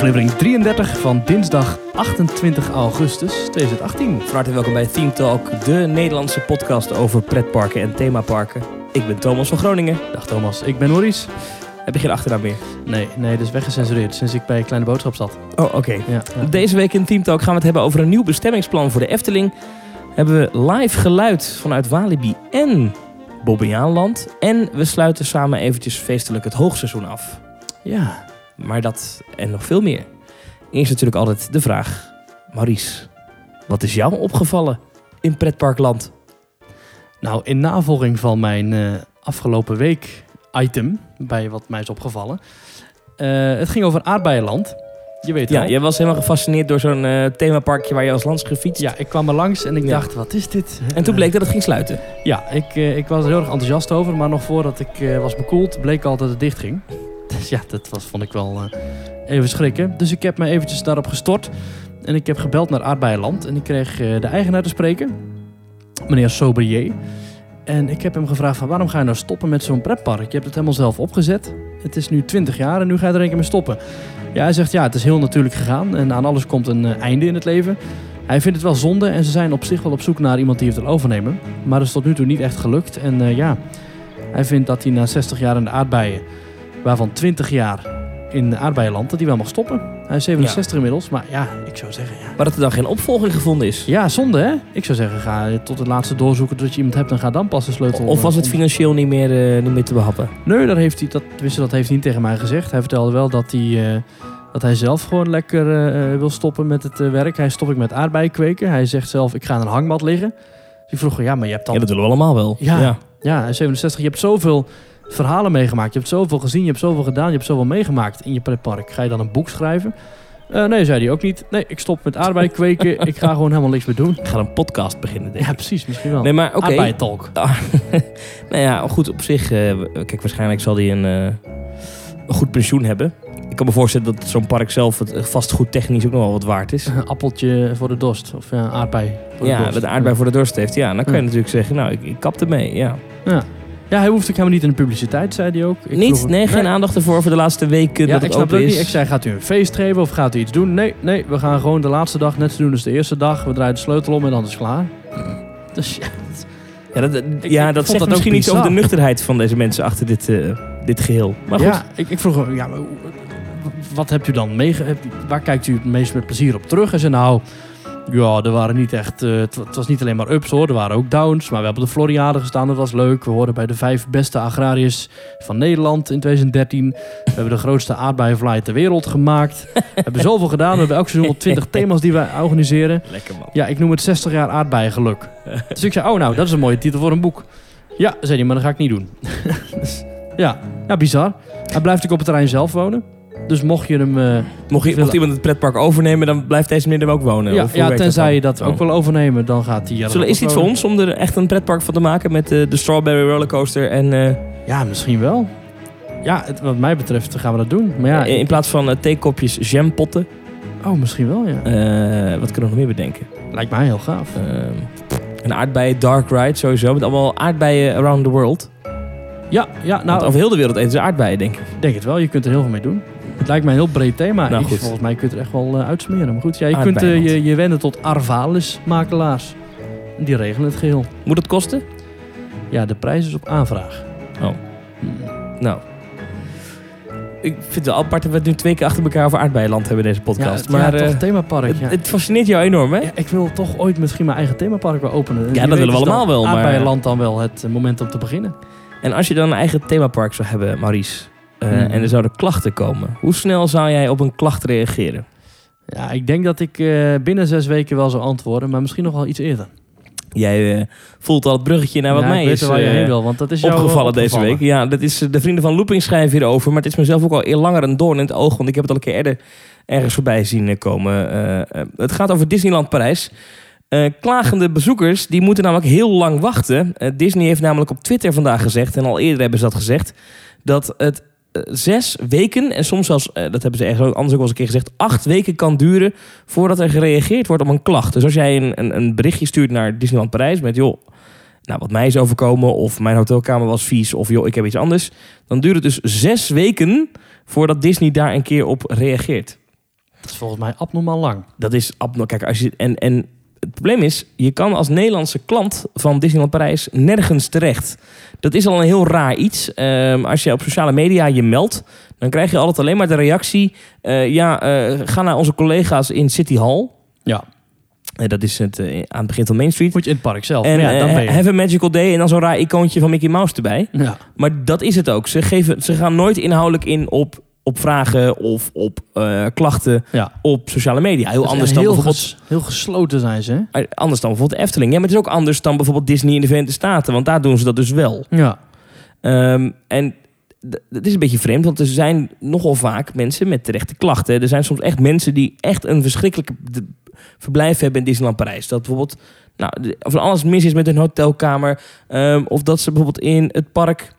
Aflevering 33 van dinsdag 28 augustus 2018. Van harte welkom bij Theme Talk, de Nederlandse podcast over pretparken en themaparken. Ik ben Thomas van Groningen. Dag Thomas, ik ben Maurice. Heb je geen achternaam meer? Nee, nee, dat is weggecensureerd sinds ik bij Kleine Boodschap zat. Oh, oké. Ja, ja. Deze week in Theme Talk gaan we het hebben over een nieuw bestemmingsplan voor de Efteling. Hebben we live geluid vanuit Walibi en Bobbejaanland. En we sluiten samen eventjes feestelijk het hoogseizoen af. ja. Maar dat en nog veel meer. Eerst natuurlijk altijd de vraag. Maurice, wat is jou opgevallen in pretparkland? Nou, in navolging van mijn eh, afgelopen week item, bij wat mij is opgevallen. Eh, het ging over aardbeienland. Je weet Ja, jij was helemaal gefascineerd door zo'n eh, themaparkje waar je als lands gefietst. Ja, ik kwam er langs en ik Ja. dacht, wat is dit? En toen bleek dat het ging sluiten. Ja, ik, ik was er heel erg enthousiast over, maar nog voordat ik was bekoeld, bleek al dat het dicht ging. Ja, dat was, vond ik wel eh, even schrikken. Dus ik heb me eventjes daarop gestort en ik heb gebeld naar Aardbeienland en ik kreeg eh, de eigenaar te spreken, meneer Sobrier. En ik heb hem gevraagd van waarom ga je nou stoppen met zo'n pretpark? Je hebt het helemaal zelf opgezet. Het is nu 20 jaar en nu ga je er een keer mee stoppen. Ja, hij zegt ja, het is heel natuurlijk gegaan en aan alles komt een eh, einde in het leven. Hij vindt het wel zonde en ze zijn op zich wel op zoek naar iemand die het wil overnemen. Maar dat is tot nu toe niet echt gelukt. En ja, hij vindt dat hij na 60 jaar in de aardbeien, waarvan 20 jaar in aardbeienland, dat hij wel mag stoppen. Hij is 67 inmiddels, maar ja, ik zou zeggen ja. Maar dat er dan geen opvolging gevonden is. Ja, zonde hè? Ik zou zeggen, ga tot het laatste doorzoeken dat je iemand hebt en ga dan pas de sleutel. Of was het om- financieel niet meer, eh, niet meer te behappen? Nee, dat heeft hij, dat, dat heeft hij niet tegen mij gezegd. Hij vertelde wel dat hij, eh, dat hij zelf gewoon lekker eh, eh, wil stoppen met het eh, werk. Hij stop ik met aardbeien kweken. Hij zegt zelf, ik ga in een hangmat liggen. Dus ik vroeg, ja, maar je hebt dan... Ja, dat willen we allemaal wel. Ja. Ja, is 67. Je hebt zoveel verhalen meegemaakt. Je hebt zoveel gezien, je hebt zoveel gedaan, je hebt zoveel meegemaakt in je pretpark. Ga je dan een boek schrijven? Eh, nee, zei hij ook niet. Nee, ik stop met aardbeien kweken. ik ga gewoon helemaal niks meer doen. Ik ga een podcast beginnen, denk Ja, precies, misschien wel. Nee, maar oké. Aardbeientalk. nou ja, goed, op zich... eh, kijk, waarschijnlijk zal hij een, eh, een goed pensioen hebben. Ik kan me voorstellen dat zo'n park zelf het vastgoed technisch ook nog wel wat waard is. Een appeltje voor de dorst. Of ja, aardbei voor de Ja, dorst. dat de aardbei voor de dorst heeft. Ja, dan kan je Ja. natuurlijk zeggen, nou, ik, ik kap ermee. Ja. Ja. Ja, hij hoeft ook helemaal niet in de publiciteit, zei hij ook. Ik niet? Nee, geen aandacht ervoor voor de laatste weken Ja, dat ik het snap open het ook is. niet. Ik zei, gaat u een feest geven of gaat u iets doen? Nee, nee, we gaan gewoon de laatste dag net zo doen als de eerste dag. We draaien de sleutel om en dan is het klaar. Dus ja, Ja, dat, Ik- ja, dat zegt dat misschien iets over de nuchterheid van deze mensen achter dit, eh, dit geheel. Maar goed, ja ik, ik vroeg ja, wat hebt u dan meege... Waar kijkt u het meest met plezier op terug? Hij zei, nou, ja, er waren niet echt... eh, het, wa- het was niet alleen maar ups hoor, er waren ook downs. Maar we hebben op de Floriade gestaan, dat was leuk. We hoorden bij de vijf beste agrariërs van Nederland in 2013. We hebben de grootste aardbeienfly ter wereld gemaakt. We hebben zoveel gedaan. We hebben elk seizoen wel 20 thema's die wij organiseren. lekker man. Ja, ik noem het 60 jaar aardbeiengeluk. Dus ik zei, oh nou, dat is een mooie titel voor een boek. Ja, zei hij, maar dat ga ik niet doen. Dus, ja, ja, bizar. Hij blijft ook op het terrein zelf wonen. Dus mocht je hem... eh, Mocht, je, Veel- mocht iemand het pretpark overnemen, dan blijft deze meneer er ook wonen. ja, Of ja, tenzij je dat Oh. ook wil overnemen, dan gaat hij... Zullen, is dit voor ons om er echt een pretpark van te maken met eh, de Strawberry Rollercoaster en eh, Ja, misschien wel. Ja, het- wat mij betreft gaan we dat doen. Maar ja, in, in plaats van theekopjes jampotten? oh, misschien wel, ja. wat kunnen we nog meer bedenken? Lijkt mij heel gaaf. Eh, een aardbeien dark ride sowieso, met allemaal aardbeien around the world. Ja, ja Want nou, over heel de wereld eten ze aardbeien, denk ik denk het wel. Je kunt er heel veel mee doen. Het lijkt mij een heel breed thema. Nou, goed. Volgens mij kun je het er echt wel eh, uitsmeren. Maar goed, ja, je kunt eh, je, je wenden tot Arvalis-makelaars. Die regelen het geheel. Moet het kosten? Ja, de prijs is op aanvraag. Oh. Nou. Ik vind het wel apart dat we het nu twee keer achter elkaar over aardbeienland hebben in deze podcast. Ja, maar ja, eh, toch themapark. het, Ja. het fascineert jou enorm, hè? Ja, ik wil toch ooit misschien mijn eigen themapark wel openen. Wie dat willen we dan allemaal wel, maar- Aardbeienland dan wel het eh, moment om te beginnen. En als je dan een eigen themapark zou hebben, Maurice, eh, Mhm. en er zouden klachten komen, hoe snel zou jij op een klacht reageren? Ja, ik denk dat ik eh, binnen zes weken wel zou antwoorden, maar misschien nog wel iets eerder. Jij eh, voelt al het bruggetje naar wat Ja, mij is waar je heen wil, want dat is opgevallen eh, deze opgevallen. week. Ja, dat is de vrienden van Looping schrijven hierover, maar het is mezelf ook al eer langer een doorn in het oog, want ik heb het al een keer eerder ergens voorbij zien komen. Het gaat over Disneyland Parijs. Klagende bezoekers die moeten namelijk heel lang wachten. Disney heeft namelijk op Twitter vandaag gezegd, en al eerder hebben ze dat gezegd, dat het zes weken, en soms zelfs, eh, dat hebben ze ergens ook anders ook wel eens een keer gezegd, acht weken kan duren voordat er gereageerd wordt op een klacht. Dus als jij een, een, een berichtje stuurt naar Disneyland Parijs met, joh, nou, wat mij is overkomen, of mijn hotelkamer was vies, of joh, ik heb iets anders, dan duurt het dus zes weken voordat Disney daar een keer op reageert. Dat is volgens mij abnormaal lang. Dat is abnormaal. Kijk, als je. En, en het probleem is, je kan als Nederlandse klant van Disneyland Parijs nergens terecht. Dat is al een heel raar iets. Ehm, als je op sociale media je meldt, dan krijg je altijd alleen maar de reactie: eh, ja, eh, ga naar onze collega's in City Hall. Ja. Eh, dat is het, aan het begin van Main Street. Moet je in het park zelf. En ja, dan ben je. have a magical day en dan zo'n raar icoontje van Mickey Mouse erbij. Ja. Maar dat is het ook. Ze, geven, ze gaan nooit inhoudelijk in op, op vragen of op eh, klachten Ja. op sociale media. Heel Dat anders dan heel, bijvoorbeeld ges- heel gesloten zijn ze. hè? eh, anders dan bijvoorbeeld de Efteling. Ja, maar het is ook anders dan bijvoorbeeld Disney in de Verenigde Staten. Want daar doen ze dat dus wel. Ja. Ehm, en d- het is een beetje vreemd, want er zijn nogal vaak mensen met terechte klachten. Er zijn soms echt mensen die echt een verschrikkelijk d- verblijf hebben in Disneyland Parijs. Dat bijvoorbeeld, nou, er alles mis is met hun hotelkamer. ehm, of dat ze bijvoorbeeld in het park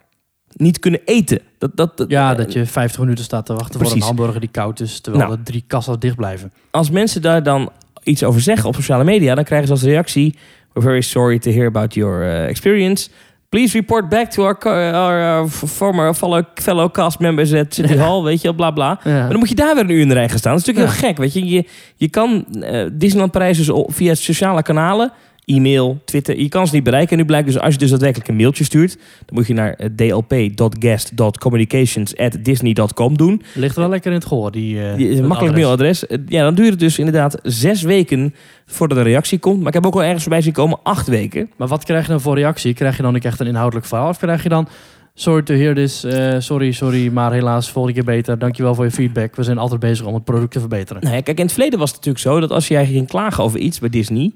niet kunnen eten. Dat, dat, dat- ja, dat je 50 minuten staat te wachten voor een hamburger die koud is. Terwijl Nou. de drie kassen dicht blijven. Als mensen daar dan iets over zeggen op sociale media, dan krijgen ze als reactie: We're very sorry to hear about your uh, experience. Please report back to our, co- our, uh, former fellow, fellow cast members at City Ja. Hall, weet je, bla bla. Ja. Maar dan moet je daar weer een uur in de rij gaan staan. Dat is natuurlijk Ja. heel gek, weet je. Je, je kan eh, Disneyland Parijs dus via sociale kanalen, e-mail, Twitter, je kan ze niet bereiken. En nu blijkt dus, als je dus daadwerkelijk een mailtje stuurt, dan moet je naar eh, dlp.guest.communications@disney.com doen. Ligt wel lekker in het gehoor. Die, eh, Die dat makkelijk adres. mailadres. Eh, Ja, dan duurt het dus inderdaad zes weken voordat een reactie komt. Maar ik heb ook al ergens voorbij zien komen acht weken. Maar wat krijg je dan voor reactie? Krijg je dan ook echt een inhoudelijk verhaal? Of krijg je dan... Sorry to hear this. eh, sorry, sorry. Maar helaas, volgende keer beter. Dankjewel voor je feedback. We zijn altijd bezig om het product te verbeteren. Nou ja, kijk, in het verleden was het natuurlijk zo dat als jij ging klagen over iets bij Disney,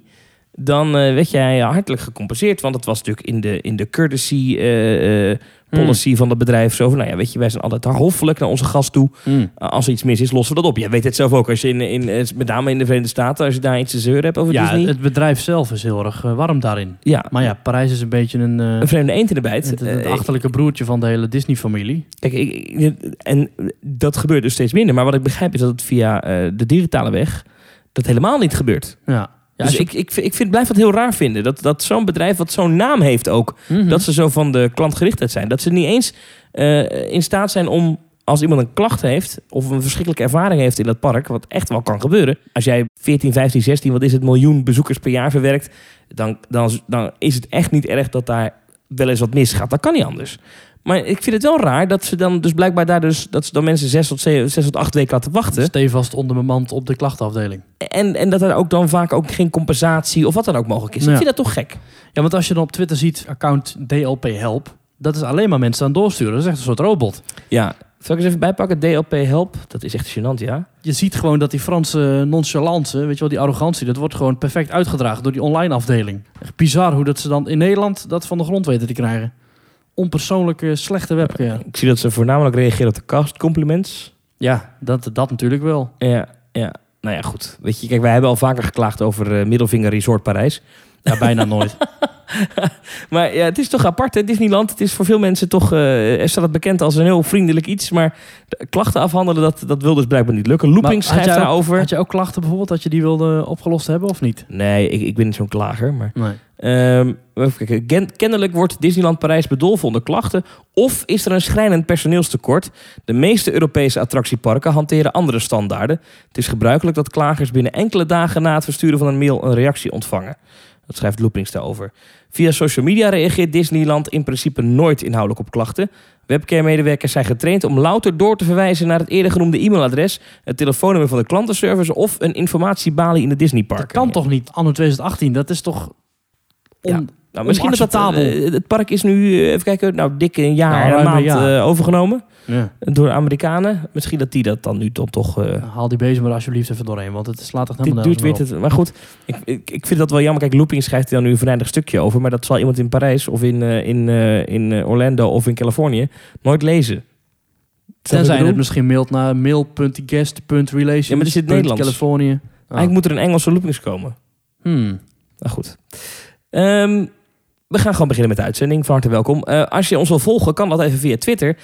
dan eh, werd jij hartelijk gecompenseerd. Want het was natuurlijk in de, in de courtesy eh, eh, policy van het bedrijf zo van, nou ja, weet je, wij zijn altijd hoffelijk naar onze gast toe. Hmm. Uh, als er iets mis is, lossen we dat op. Jij weet het zelf ook, als je in, in, met name in de Verenigde Staten, als je daar iets te zeuren hebt over Ja, Disney. het bedrijf zelf is heel erg warm daarin. ja, Maar ja, Parijs is een beetje een... eh, een vreemde eend in de bijt. het, het achterlijke broertje van de hele Disney-familie. Kijk, ik, en dat gebeurt dus steeds minder. Maar wat ik begrijp is dat het via de digitale weg dat helemaal niet gebeurt. Ja. Ja, dus je- ik, ik, ik vind, blijf het heel raar vinden. Dat, dat zo'n bedrijf wat zo'n naam heeft ook, Mhm. dat ze zo van de klantgerichtheid zijn. Dat ze niet eens eh, in staat zijn om, als iemand een klacht heeft of een verschrikkelijke ervaring heeft in dat park, wat echt wel kan gebeuren. Als jij 14, 15, 16, wat is het, miljoen bezoekers per jaar verwerkt, dan, dan, dan is het echt niet erg dat daar wel eens wat misgaat. Dat kan niet anders. Maar ik vind het wel raar dat ze dan dus blijkbaar daar dus dat ze dan mensen zes tot, zeven, zes tot acht weken laten wachten. stevast onderbemand op de klachtenafdeling. En, en dat er ook dan vaak ook geen compensatie of wat dan ook mogelijk is. Ja. Ik vind dat toch gek. Ja, want als je dan op Twitter ziet, account DLP Help... Dat is alleen maar mensen aan het doorsturen. Dat is echt een soort robot. Ja, zal ik eens even bijpakken? DLP Help, dat is echt gênant, ja. Je ziet gewoon dat die Franse nonchalance, weet je wel, die arrogantie, dat wordt gewoon perfect uitgedragen door die online afdeling. Echt bizar hoe dat ze dan in Nederland dat van de grond weten te krijgen. Onpersoonlijke, slechte webcam. Ik zie dat ze voornamelijk reageren op de cast compliments. Ja, dat, dat natuurlijk wel. Ja, ja. Nou ja, goed. Weet je, kijk, wij hebben al vaker geklaagd over eh, Middelvinger Resort Parijs. Ja, bijna nooit. Maar ja, het is toch apart, hè? Disneyland. Het is voor veel mensen toch, eh er staat het bekend als een heel vriendelijk iets. Maar klachten afhandelen, dat, dat wil dus blijkbaar niet lukken. Looping schrijft daarover. Had je ook klachten bijvoorbeeld dat je die wilde opgelost hebben of niet? Nee, ik, ik ben niet zo'n klager, maar... Nee. Ken- kennelijk wordt Disneyland Parijs bedolven onder klachten. Of is er een schrijnend personeelstekort? De meeste Europese attractieparken hanteren andere standaarden. Het is gebruikelijk dat klagers binnen enkele dagen na het versturen van een mail een reactie ontvangen. Dat schrijft Loopings daarover. Via social media reageert Disneyland in principe nooit inhoudelijk op klachten. Webcare-medewerkers zijn getraind om louter door te verwijzen naar het eerder genoemde e-mailadres, het telefoonnummer van de klantenservice of een informatiebalie in de Disneypark. Dat kan toch niet, anno 2018? Dat is toch... On... Ja. Nou, misschien dat dat, Onacceptabel. eh, het park is nu, eh, even kijken, nou dik een jaar Nou, en een ruim een maand eh, overgenomen Ja. door de Amerikanen. Misschien dat die dat dan nu dan toch... eh, Haal die bezem er alsjeblieft even doorheen, want het slaat echt dit helemaal duurt weer te, Maar goed, ik, ik, ik vind dat wel jammer. Kijk, Looping schrijft er dan nu een venijnig stukje over. Maar dat zal iemand in Parijs of in, in, in Orlando of in Californië nooit lezen. Tenzij het misschien mailt naar mail.guest.relations. Ja, maar het is in het punt Nederlands. Californië. Ah. Eigenlijk moet er een Engelse Loopings komen. Hmm. Nou goed. Ehm, We gaan gewoon beginnen met de uitzending. Van harte welkom. Eh, als je ons wil volgen, kan dat even via Twitter.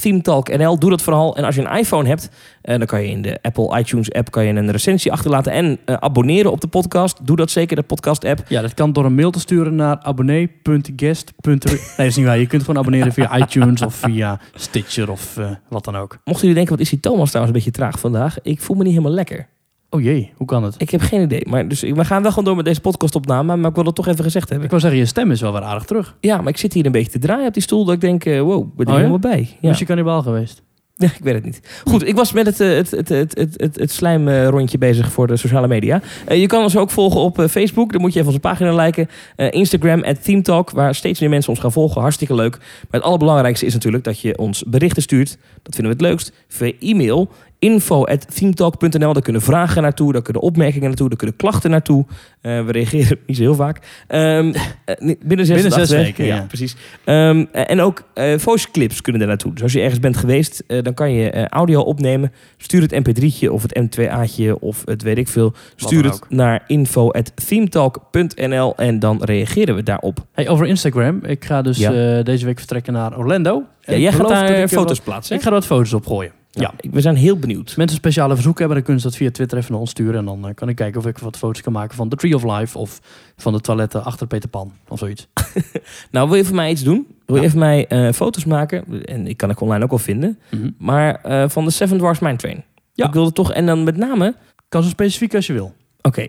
ThemeTalkNL. Doe dat vooral. En als je een iPhone hebt, eh, dan kan je in de Apple iTunes app kan je een recensie achterlaten. En eh, abonneren op de podcast. Doe dat zeker, de podcast app. Ja, dat kan door een mail te sturen naar abonnee.guest. Nee, dat is niet waar. Je kunt gewoon abonneren via iTunes of via Stitcher of wat dan ook. Mochten jullie denken, wat is die Thomas trouwens een beetje traag vandaag? Ik voel me niet helemaal lekker. Oh jee, hoe kan het? Ik heb geen idee. Maar dus, we gaan wel gewoon door met deze podcastopname. Maar ik wil het toch even gezegd hebben. Ik wou zeggen, je stem is wel weer aardig terug. Ja, maar ik zit hier een beetje te draaien op die stoel. Dat ik denk, eh, wow, ben er Oh ja? helemaal bij. Ja. Was je kannibaal geweest? Ja, ik weet het niet. Goed, ik was met het, eh, het, het, het, het, het, het slijmrondje bezig voor de sociale media. Eh, je kan ons ook volgen op Facebook. Dan moet je even onze pagina liken. Eh, Instagram, at ThemeTalk, waar steeds meer mensen ons gaan volgen. Hartstikke leuk. Maar het allerbelangrijkste is natuurlijk dat je ons berichten stuurt. Dat vinden we het leukst. Via e-mail info.themetalk.nl. Daar kunnen vragen naartoe, daar kunnen opmerkingen naartoe, daar kunnen klachten naartoe. Eh, we reageren niet zo heel vaak. Ehm, eh, binnen zes, Binnen zes weken, ja. precies. Ehm, en ook eh voice clips kunnen daar naartoe. Dus als je ergens bent geweest, eh, dan kan je eh, audio opnemen. Stuur het mp3'tje of het m2a'tje of het weet ik veel. Stuur het ook. naar info.themetalk.nl en dan reageren we daarop. Hey, over Instagram. Ik ga dus Ja. eh, deze week vertrekken naar Orlando. En Ja, jij gaat beloof daar foto's wat- plaatsen. Ik ga er wat foto's opgooien. Ja. we zijn heel benieuwd. Als mensen speciale verzoeken hebben, dan kunnen ze dat via Twitter even naar ons sturen. En dan eh, kan ik kijken of ik wat foto's kan maken van The Tree of Life of van de toiletten achter Peter Pan of zoiets. Nou, wil je voor mij iets doen? Wil je Ja. even mij eh, foto's maken? En ik kan ik online ook wel vinden. Mhm. Maar eh, van de Seven Dwarfs Mine Train. Ja. Ik wilde toch, en dan met name, Kan zo specifiek als je wil. oké,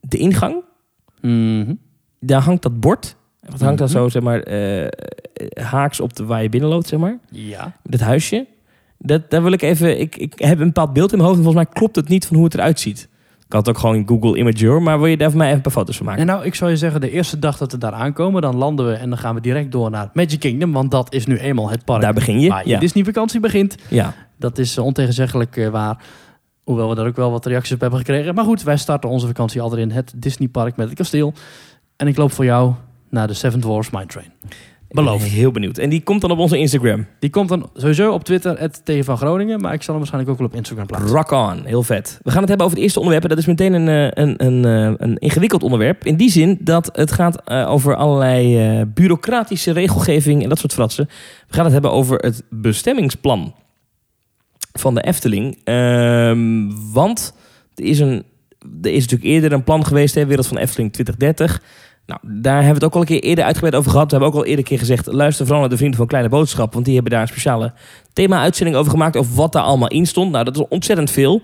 de ingang. Mhm. daar hangt dat bord. Wat hangt dan Mhm. zo, zeg maar, haaks op de waar je binnenloopt, zeg maar. Ja. Dat huisje. Dat, daar wil ik even... Ik, ik heb een bepaald beeld in mijn hoofd en volgens mij klopt het niet van hoe het eruit ziet. Ik had ook gewoon in Google Imager, maar wil je daar voor mij even een paar foto's van maken? En nou, ik zou je zeggen, de eerste dag dat we daar aankomen, dan landen we en dan gaan we direct door naar Magic Kingdom. Want dat is nu eenmaal het park daar begin je. waar je Ja. Disney-vakantie begint. ja. Dat is eh, ontegenzeggelijk eh, waar. Hoewel we daar ook wel wat reacties op hebben gekregen. Maar goed, wij starten onze vakantie altijd in het Disneypark met het kasteel. En ik loop voor jou naar de Seven Dwarfs Mine Train. Beloofd. heel benieuwd. En die komt dan op onze Instagram. Die komt dan sowieso op Twitter, het tegen van Groningen. Maar ik zal hem waarschijnlijk ook wel op Instagram plaatsen. Rock on. Heel vet. We gaan het hebben over het eerste onderwerp. En dat is meteen een, eh, een, een, eh, een ingewikkeld onderwerp. In die zin dat het gaat eh, over allerlei bureaucratische regelgeving en dat soort fratsen. We gaan het hebben over het bestemmingsplan van de Efteling. Ehm, want er is, een, er is natuurlijk eerder een plan geweest, hè, Wereld van Efteling 2030. Nou, daar hebben we het ook al een keer eerder uitgebreid over gehad. We hebben ook al eerder een keer gezegd, luister vooral naar de vrienden van Kleine Boodschap. Want die hebben daar een speciale thema-uitzending over gemaakt. Over wat daar allemaal in stond. Nou, dat is ontzettend veel.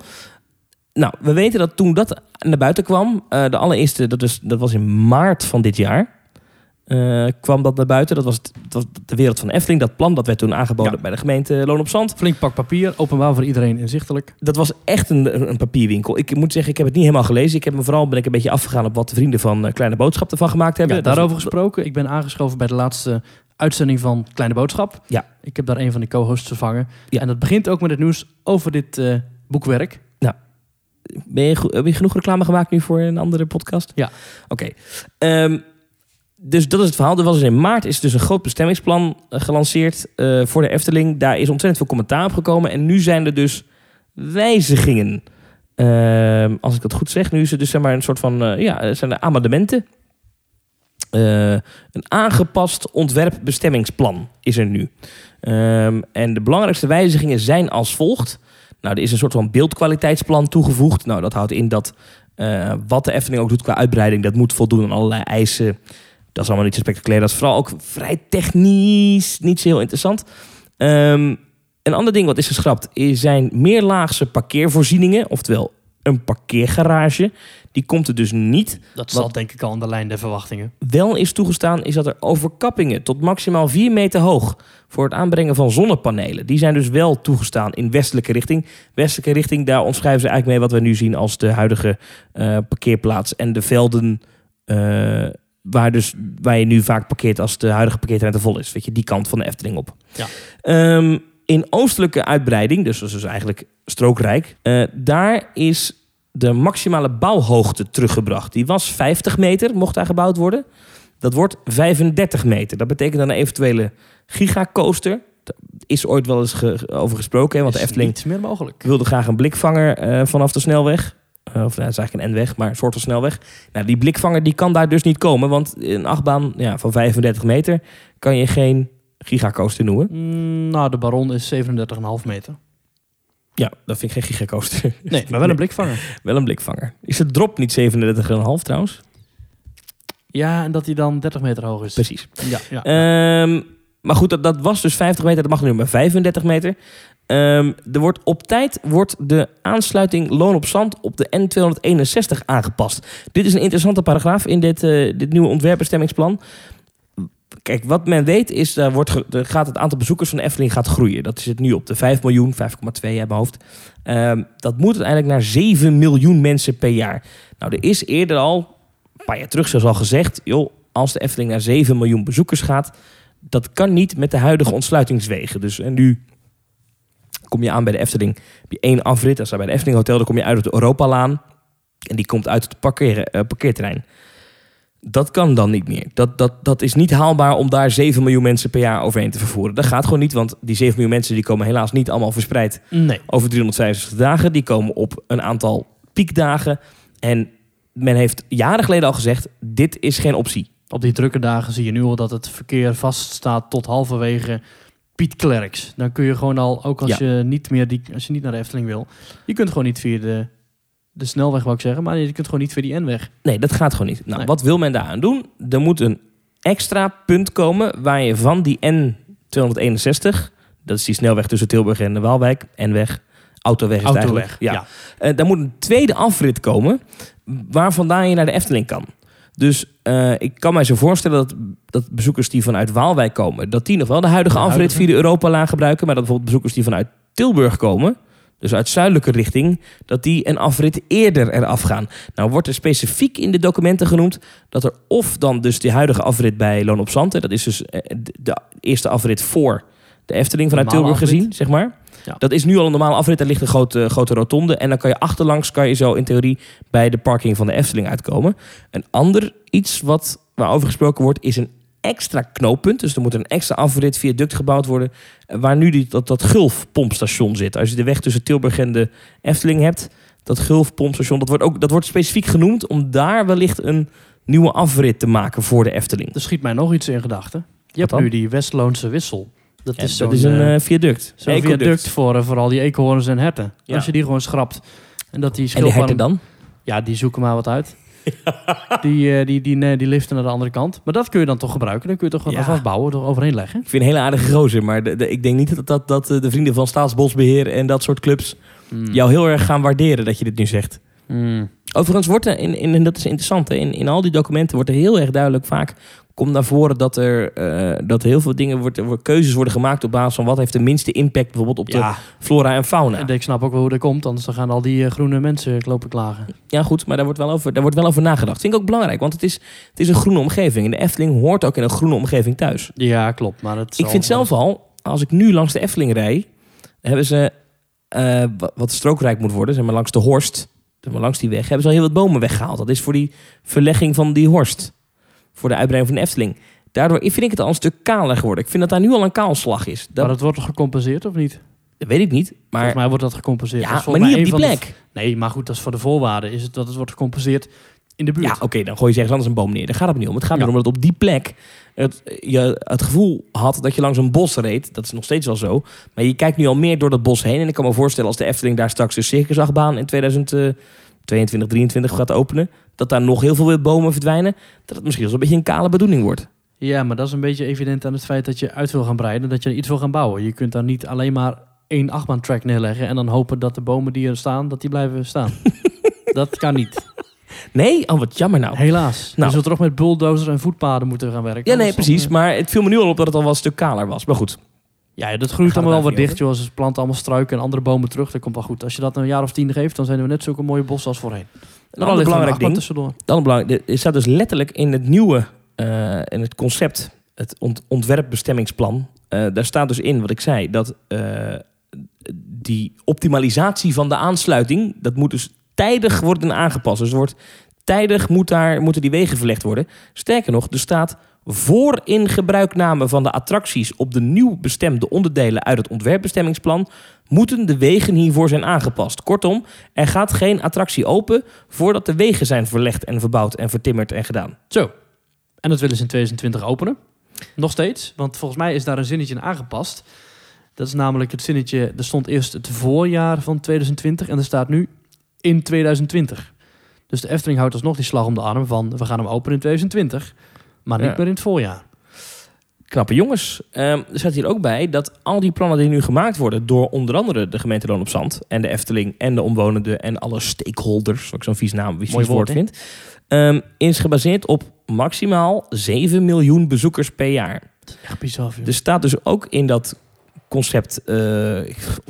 Nou, we weten dat toen dat naar buiten kwam, eh, de allereerste, dat, is, dat was in maart van dit jaar, eh, kwam dat naar buiten. Dat was, het- dat was de wereld van Efteling. Dat plan dat werd toen aangeboden Ja. bij de gemeente Loon op Zand. Flink pak papier, openbaar voor iedereen inzichtelijk. Dat was echt een, een papierwinkel. Ik moet zeggen, ik heb het niet helemaal gelezen. Ik heb me vooral ben ik een beetje afgegaan op wat de vrienden van eh, Kleine Boodschap ervan gemaakt hebben. Ja, daarover gesproken. Ik ben aangeschoven bij de laatste uitzending van Kleine Boodschap. Ja. Ik heb daar een van de co-hosts vervangen. Ja. En dat begint ook met het nieuws over dit eh, boekwerk. Ben je, heb je genoeg reclame gemaakt nu voor een andere podcast? Ja. Oké. Ehm, dus dat is het verhaal. Er was dus in maart is dus een groot bestemmingsplan eh, gelanceerd eh, voor de Efteling. Daar is ontzettend veel commentaar op gekomen. En nu zijn er dus wijzigingen. Ehm, als ik dat goed zeg, nu is het dus zeg maar een soort van, eh, ja, zijn er amendementen. Een aangepast ontwerpbestemmingsplan is er nu. Ehm, en de belangrijkste wijzigingen zijn als volgt. Nou, er is een soort van beeldkwaliteitsplan toegevoegd. Nou, dat houdt in dat wat de Efteling ook doet qua uitbreiding, dat moet voldoen aan allerlei eisen. Dat is allemaal niet zo spectaculair. Dat is vooral ook vrij technisch, niet zo heel interessant. Ehm, een ander ding wat is geschrapt is zijn meerlaagse parkeervoorzieningen, oftewel een parkeergarage. Die komt er dus niet. Dat zat denk ik al aan de lijn der verwachtingen. Wel is toegestaan is dat er overkappingen tot maximaal 4 meter hoog voor het aanbrengen van zonnepanelen. Die zijn dus wel toegestaan in westelijke richting. Westelijke richting, daar omschrijven ze eigenlijk mee wat we nu zien als de huidige eh, parkeerplaats en de velden eh, waar, dus, waar je nu vaak parkeert als de huidige parkeerterrein te vol is. Weet je, die kant van de Efteling op. Ja. Ehm, in oostelijke uitbreiding, dus dat is dus eigenlijk strookrijk, eh, daar is de maximale bouwhoogte teruggebracht. Die was 50 meter, mocht daar gebouwd worden. Dat wordt 35 meter. Dat betekent dan een eventuele gigacoaster. Daar is ooit wel eens ge- over gesproken, hè, want de Efteling meer mogelijk. wilde graag een blikvanger eh, vanaf de snelweg. Of nou, dat is eigenlijk een N-weg, maar een soort van snelweg. Nou, die blikvanger die kan daar dus niet komen. Want een achtbaan ja, van 35 meter kan je geen gigacoaster noemen. Mm, nou, de Baron is 37,5 meter. Ja, dat vind ik geen gigacoaster. Nee, maar wel een blikvanger. Wel een blikvanger. Is de drop niet 37,5 trouwens? Ja, en dat hij dan 30 meter hoog is. Precies. Ja, ja. Ehm, maar goed, dat, dat was dus 50 meter. Dat mag nu maar 35 meter. Ehm, er wordt op tijd wordt de aansluiting loon op zand op de N261 aangepast. Dit is een interessante paragraaf in dit, eh, dit nieuwe ontwerpbestemmingsplan. Kijk, wat men weet is, daar wordt gaat het aantal bezoekers van de Efteling gaat groeien. Dat zit nu op de 5 miljoen, 5,2 uit mijn hoofd. Ehm, dat moet uiteindelijk naar 7 miljoen mensen per jaar. Nou, er is eerder al, een paar jaar terug zelfs al gezegd... joh, als de Efteling naar 7 miljoen bezoekers gaat... dat kan niet met de huidige ontsluitingswegen. Dus en nu kom je aan bij de Efteling. Heb je één afrit, dat is bij de Efteling Hotel. Dan kom je uit op de Europalaan. En die komt uit het parkeren, eh, parkeerterrein. Dat kan dan niet meer. Dat, dat, dat is niet haalbaar om daar 7 miljoen mensen per jaar overheen te vervoeren. Dat gaat gewoon niet, want die 7 miljoen mensen die komen helaas niet allemaal verspreid Nee. over 365 dagen. Die komen op een aantal piekdagen. En men heeft jaren geleden al gezegd, dit is geen optie. Op die drukke dagen zie je nu al dat het verkeer vaststaat tot halverwege Piet Klerks. Dan kun je gewoon al, ook als, Ja. je niet meer die, als je niet naar de Efteling wil, je kunt gewoon niet via de, de snelweg, wou ik zeggen, maar je kunt gewoon niet via die N-weg. Nee, dat gaat gewoon niet. Nou, Nee. wat wil men daaraan doen? Er moet een extra punt komen waar je van die N261, dat is die snelweg tussen Tilburg en de Waalwijk, N-weg, autoweg is Autoweg. eigenlijk. Ja. Eh, daar moet een tweede afrit komen waar vandaan je naar de Efteling kan. Dus eh, ik kan mij zo voorstellen dat, dat bezoekers die vanuit Waalwijk komen, dat die nog wel de huidige De afrit via de Europalaan gebruiken, maar dat bijvoorbeeld bezoekers die vanuit Tilburg komen, dus uit zuidelijke richting, dat die een afrit eerder eraf gaan. Nou wordt er specifiek in de documenten genoemd dat er of dan dus die huidige afrit bij Loon op Zand, dat is dus eh, de, eerste afrit voor de Efteling vanuit Tilburg afrit. gezien, zeg maar. Ja. Dat is nu al een normale afrit, daar ligt een grote, grote rotonde en dan kan je achterlangs kan je zo in theorie bij de parking van de Efteling uitkomen. Een ander iets wat waarover gesproken wordt is een extra knooppunt. Dus er moet een extra afrit viaduct gebouwd worden eh, waar nu die, dat, dat Gulfpompstation zit. Als je de weg tussen Tilburg en de Efteling hebt, dat Gulfpompstation, dat wordt, ook, dat wordt specifiek genoemd om daar wellicht een nieuwe afrit te maken voor de Efteling. Er schiet mij nog iets in gedachten. Je hebt nu die Westloonse wissel. Dat is dat zo'n is een eh, eh, viaduct. zo'n viaduct voor eh, vooral die eekhoorns en herten. Ja. Als je die gewoon schrapt en dat die En die herten dan? Ja, die zoeken maar wat uit. Die, die, die, nee, die liften naar de andere kant. Maar dat kun je dan toch gebruiken. Dan kun je toch gewoon Ja. vastbouwen, er overheen leggen. Ik vind een hele aardige gozer, maar de, de- ik denk niet dat, dat, dat de vrienden van Staatsbosbeheer en dat soort clubs Hmm. jou heel erg gaan waarderen dat je dit nu zegt. Hmm. Overigens wordt er, in, in, en dat is interessant, hè, in, in al die documenten wordt er heel erg duidelijk vaak komt naar voren dat er eh, dat heel veel dingen wordt, wordt- keuzes worden gemaakt op basis van wat heeft de minste impact bijvoorbeeld op de flora en fauna. en ik snap ook wel hoe dat komt. Anders dan gaan al die eh, groene mensen lopen klagen. Ja, goed, maar daar wordt wel over, daar wordt wel over nagedacht. Vind ik ook belangrijk, want het is, het is een groene omgeving. En de Efteling hoort ook in een groene omgeving thuis. Ja, klopt. Maar het Ik vind zelf al, als ik nu langs de Efteling rij, hebben ze eh, wa- wat strookrijk moet worden, zeg maar langs de Horst, zeg maar langs die weg, hebben ze al heel wat bomen weggehaald. Dat is voor die verlegging van die Horst, voor de uitbreiding van de Efteling. Daardoor vind ik het al een stuk kaler geworden. Ik vind dat daar nu al een kaalslag is. Dat, Maar dat wordt toch gecompenseerd of niet? dat weet ik niet. Volgens Maar, mij wordt dat gecompenseerd. Dat ja, is maar volgens niet op die de- plek. nee, maar goed, dat is voor de voorwaarden. Is het dat het wordt gecompenseerd in de buurt. Ja, oké, dan gooi je ergens anders een boom neer. Daar gaat het niet om. Het gaat Ja. erom dat op die plek het, je het gevoel had dat je langs een bos reed. Dat is nog steeds wel zo. Maar je kijkt nu al meer door dat bos heen. En ik kan me voorstellen als de Efteling daar straks een circusachtbaan in 2022, 23 gaat openen. Dat daar nog heel veel weer bomen verdwijnen. Dat het misschien wel een beetje een kale bedoeling wordt. Ja, maar dat is een beetje evident aan het feit dat je uit wil gaan breiden. Dat je iets wil gaan bouwen. Je kunt daar niet alleen maar één achtbaantrack neerleggen. En dan hopen dat de bomen die er staan, dat die blijven staan. dat kan niet. Nee? Oh, wat jammer nou. Helaas. Nou. Je zult toch met bulldozers en voetpaden moeten gaan werken. Ja, nee, dan, precies. eh, Maar het viel me nu al op dat het al wel een stuk kaler was. Maar goed. Ja, dat groeit allemaal wel wat dicht, joh. Als ze planten allemaal struiken en andere bomen terug, dat komt wel goed. Als je dat een jaar of tien geeft, dan zijn we net zulke mooie bossen als voorheen. Een ander belangrijk ding. tussendoor. Dan belangrijk, er staat dus letterlijk in het nieuwe, eh, in het concept, het ont- ontwerpbestemmingsplan. eh, daar staat dus in wat ik zei, dat eh, die optimalisatie van de aansluiting, dat moet dus tijdig worden aangepast. Dus wordt tijdig moet daar, moeten die wegen verlegd worden. Sterker nog, er staat voor in gebruikname van de attracties op de nieuw bestemde onderdelen uit het ontwerpbestemmingsplan moeten de wegen hiervoor zijn aangepast. Kortom, er gaat geen attractie open voordat de wegen zijn verlegd en verbouwd en vertimmerd en gedaan. Zo. En dat willen ze in 2020 openen. Nog steeds. Want volgens mij is daar een zinnetje in aangepast. Dat is namelijk het zinnetje... Er stond eerst het voorjaar van 2020 en er staat nu in 2020. Dus de Efteling houdt alsnog die slag om de arm van... we gaan hem openen in 2020, maar niet meer in het voorjaar. Knappe jongens. Ehm, er staat hier ook bij dat al die plannen die nu gemaakt worden door onder andere de gemeente Loon op Zand en de Efteling en de omwonenden en alle stakeholders, wat ik zo'n vies naam, vies Mooi woord vind, ehm, is gebaseerd op maximaal 7 miljoen bezoekers per jaar. Echt bizar. joh. Er staat dus ook in dat concept eh,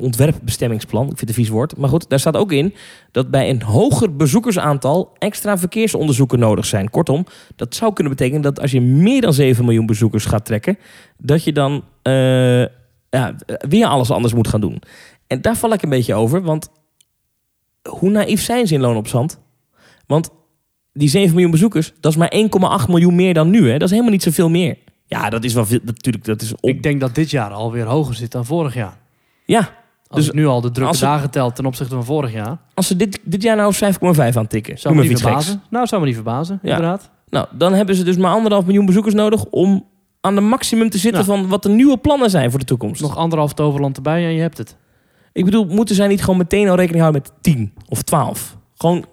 ontwerpbestemmingsplan, ik vind het een vies woord, maar goed, daar staat ook in dat bij een hoger bezoekersaantal extra verkeersonderzoeken nodig zijn. Kortom, dat zou kunnen betekenen dat als je meer dan 7 miljoen bezoekers gaat trekken, dat je dan eh, ja, weer alles anders moet gaan doen. En daar val ik een beetje over, want hoe naïef zijn ze in Loon op Zand? Want die 7 miljoen bezoekers, dat is maar 1,8 miljoen meer dan nu. Hè? Dat is helemaal niet zoveel meer. Ja, dat is wel veel. Natuurlijk, dat is op. Ik denk dat dit jaar alweer hoger zit dan vorig jaar. Ja, Als Dus nu al de drukke het- dagen telt ten opzichte van vorig jaar... als ze dit, dit jaar nou 5,5 aantikken. Zou Noem me niet geks. verbazen. Nou, zou me niet verbazen, Ja. inderdaad. Nou, dan hebben ze dus maar anderhalf miljoen bezoekers nodig om aan de maximum te zitten Ja. van wat de nieuwe plannen zijn voor de toekomst. Nog anderhalf toverland erbij en je hebt het. Ik bedoel, moeten zij niet gewoon meteen al rekening houden met 10 of 12? Gewoon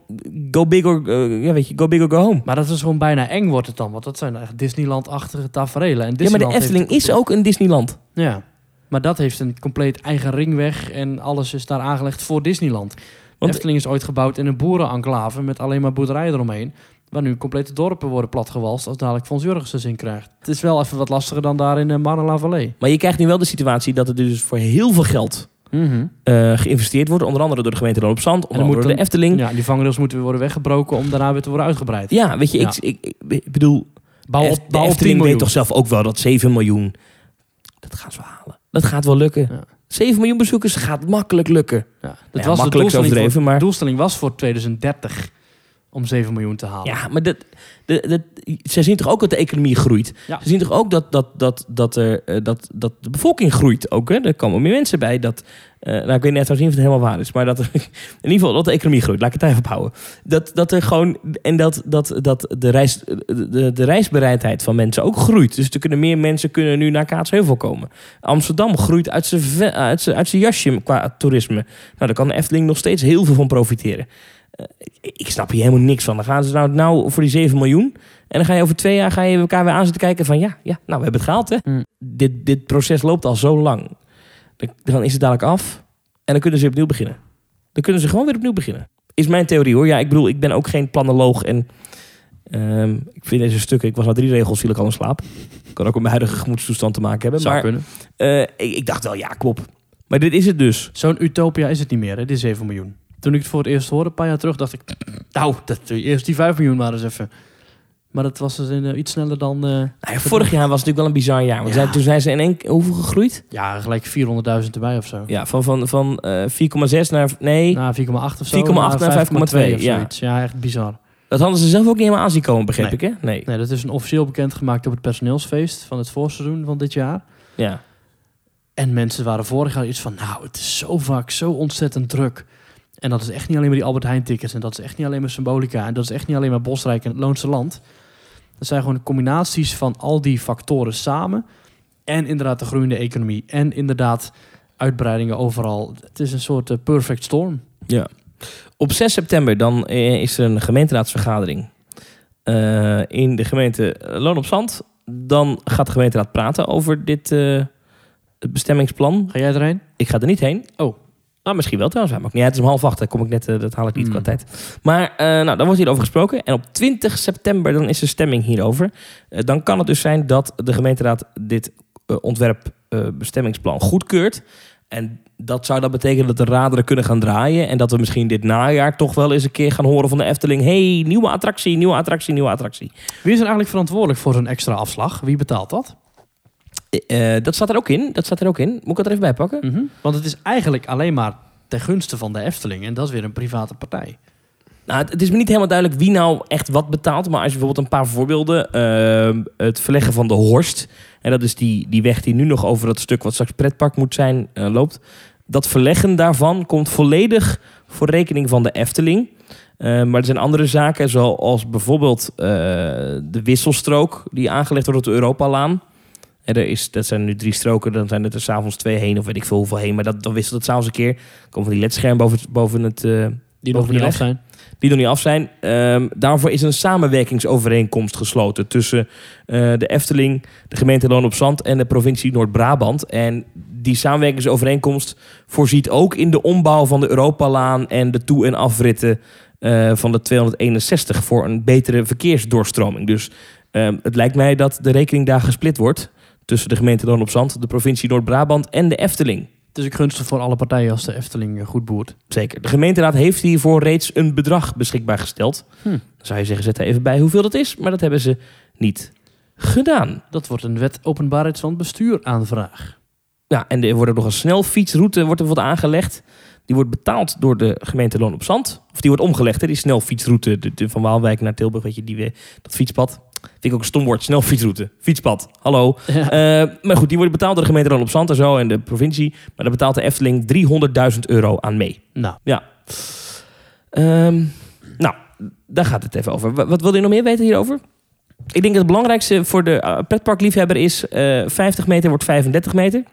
go big or, eh, ja, weet je, go big or go home. Maar dat is gewoon bijna eng wordt het dan. Want dat zijn echt Disneyland-achtige taferelen. En Ja, maar de Efteling is ook een Disneyland. Ja, maar dat heeft een compleet eigen ringweg. En alles is daar aangelegd voor Disneyland. Want- Efteling is ooit gebouwd in een boerenenclave met alleen maar boerderijen eromheen. Waar nu complete dorpen worden platgewalst als dadelijk Fons Jurgensen zin krijgt. Het is wel even wat lastiger dan daar in uh, Marne-la-Vallée. Maar je krijgt nu wel de situatie dat er dus voor heel veel geld eh, geïnvesteerd wordt. Onder andere door de gemeente Loon op Zand, onder dan andere door de Efteling. Ja, die vangrails moeten weer worden weggebroken om daarna weer te worden uitgebreid. Ja, weet je, Ja. Ik, ik, ik bedoel, Bouw op, de bouw op 10 Efteling weet toch zelf ook wel dat 7 miljoen, dat gaan ze halen. Dat gaat wel lukken. Ja. 7 miljoen bezoekers gaat makkelijk lukken. Ja, dat Ja, was de doelstelling, voor, maar- de doelstelling was voor 2030 om 7 miljoen te halen. Ja, maar dat, de, de, ze zien toch ook dat de economie groeit? Ja. Ze zien toch ook dat, dat, dat, dat, er, eh, dat, dat de bevolking groeit ook? Hè? Er komen meer mensen bij. Dat, eh, nou, ik weet net trouwens niet of het helemaal waar is. Maar dat in ieder geval dat de economie groeit. Laat ik het even op houden. Dat, dat er gewoon... En dat, dat, dat de, reis, de, de reisbereidheid van mensen ook groeit. Dus er kunnen meer mensen kunnen nu naar Kaatsheuvel komen. Amsterdam groeit uit zijn uit zijn- uit zijn jasje qua toerisme. Nou, daar kan de Efteling nog steeds heel veel van profiteren. Eh, ik snap hier helemaal niks van. Dan gaan ze nou, nou voor die 7 miljoen. En dan ga je over twee jaar ga je elkaar weer aan zitten kijken van ja, ja nou we hebben het gehaald hè. Mm. Dit, dit proces loopt al zo lang. Dan, is het dadelijk af. En dan kunnen ze opnieuw beginnen. Dan kunnen ze gewoon weer opnieuw beginnen. Is mijn theorie hoor. Ja, ik bedoel, ik ben ook geen planoloog. En ehm, ik vind deze stukken, ik was na drie regels, viel ik al in slaap. Kan ook met mijn huidige gemoedstoestand te maken hebben. Zou maar kunnen. eh, ik, ik dacht wel, ja, klopt. Maar dit is het dus. Zo'n utopia is het niet meer, hè, die 7 miljoen. Toen ik het voor het eerst hoorde, een paar jaar terug, dacht ik... Nou, dat, eerst die 5 miljoen maar eens even. Maar dat was dus in, eh, iets sneller dan... eh, Nou ja, vorig jaar was het natuurlijk wel een bizar jaar. Want Ja. toen zijn ze in één hoeveel gegroeid? ja, gelijk 400.000 erbij of zo. Ja, van, van, van eh 4,6 naar... Nee, Na 4,8 of zo. 4,8 naar 5,2, of ja. zoiets. Ja, echt bizar. dat hadden ze zelf ook niet helemaal aanzien komen, begreep Nee. ik, hè? Nee. Nee, dat is een officieel bekendgemaakt op het personeelsfeest van het voorseizoen van dit jaar. Ja. En mensen waren vorig jaar iets van, nou, het is zo vaak zo ontzettend druk. En dat is echt niet alleen maar die Albert Heijn tickets. En dat is echt niet alleen maar Symbolica. En dat is echt niet alleen maar Bosrijk en het Loonse Land. Dat zijn gewoon combinaties van al die factoren samen. En inderdaad de groeiende economie. En inderdaad uitbreidingen overal. Het is een soort eh, perfect storm. ja. Op 6 september dan eh, is er een gemeenteraadsvergadering eh, in de gemeente Loon op Zand. Dan gaat de gemeenteraad praten over dit bestemmingsplan. Ga jij erheen? Ik ga er niet heen. Oh. Nou, misschien wel trouwens. Maar ook niet. uit. Het is om half acht. Daar kom ik net, eh, dat haal ik niet Hmm. qua tijd. Maar eh, nou, dan wordt hierover gesproken. En op 20 september dan is er stemming hierover. Eh, dan kan het dus zijn dat de gemeenteraad dit ontwerp bestemmingsplan goedkeurt. En dat zou dan betekenen dat de raderen kunnen gaan draaien. En dat we misschien dit najaar toch wel eens een keer gaan horen van de Efteling. hey, nieuwe attractie, nieuwe attractie, nieuwe attractie. Wie is er eigenlijk verantwoordelijk voor zo'n extra afslag? Wie betaalt dat? Eh, eh, dat staat er ook in. Dat staat er ook in. Moet ik het er even bij pakken? Mhm. Want het is eigenlijk alleen maar ten gunste van de Efteling. En dat is weer een private partij. Nou, het, is me niet helemaal duidelijk wie nou echt wat betaalt. Maar als je bijvoorbeeld een paar voorbeelden... ehm, het verleggen van de Horst. En dat is die, die weg die nu nog over dat stuk wat straks pretpark moet zijn eh, loopt. Dat verleggen daarvan komt volledig voor rekening van de Efteling. Eh, maar er zijn andere zaken, zoals bijvoorbeeld eh, de wisselstrook die aangelegd wordt op de Europalaan. En er is, dat zijn nu drie stroken, dan zijn er er s'avonds twee heen of weet ik veel hoeveel heen. Maar dat, dan wisselt het s'avonds een keer. Komen van die ledscherm boven, boven het... eh, Die nog niet af zijn. die nog niet af zijn. Ehm, daarvoor is een samenwerkingsovereenkomst gesloten tussen eh, de Efteling, de gemeente Loon op Zand en de provincie Noord-Brabant. En die samenwerkingsovereenkomst voorziet ook in de ombouw van de Europalaan en de toe- en afritten eh, van de 261 voor een betere verkeersdoorstroming. Dus ehm, het lijkt mij dat de rekening daar gesplit wordt tussen de gemeente Loon op Zand, de provincie Noord-Brabant en de Efteling. Het is ook gunstig voor alle partijen als de Efteling eh, goed boert. Zeker. De gemeenteraad heeft hiervoor reeds een bedrag beschikbaar gesteld. Hm. Dan zou je zeggen, zet er even bij hoeveel dat is. Maar dat hebben ze niet gedaan. Dat wordt een wet openbaarheid van bestuur aanvraag. Ja, en er wordt ook nog een snelfietsroute wordt er bijvoorbeeld aangelegd. Die wordt betaald door de gemeente Loon op Zand. Of die wordt omgelegd, hè, die snelfietsroute de, de- van Waalwijk naar Tilburg. Weet je, die, dat fietspad. Vind ik ook een stom woord, snelfietsroute. Fietspad, hallo. Ja. Eh, maar goed, die wordt betaald door de gemeente Loon op Zand en zo. En de provincie. Maar daar betaalt de Efteling 300.000 euro aan mee. Nou, Ehm, nou, daar gaat het even over. Wat, wat wil je nog meer weten hierover? Ik denk dat het belangrijkste voor de eh, pretparkliefhebber is... eh 50 meter wordt 35 meter.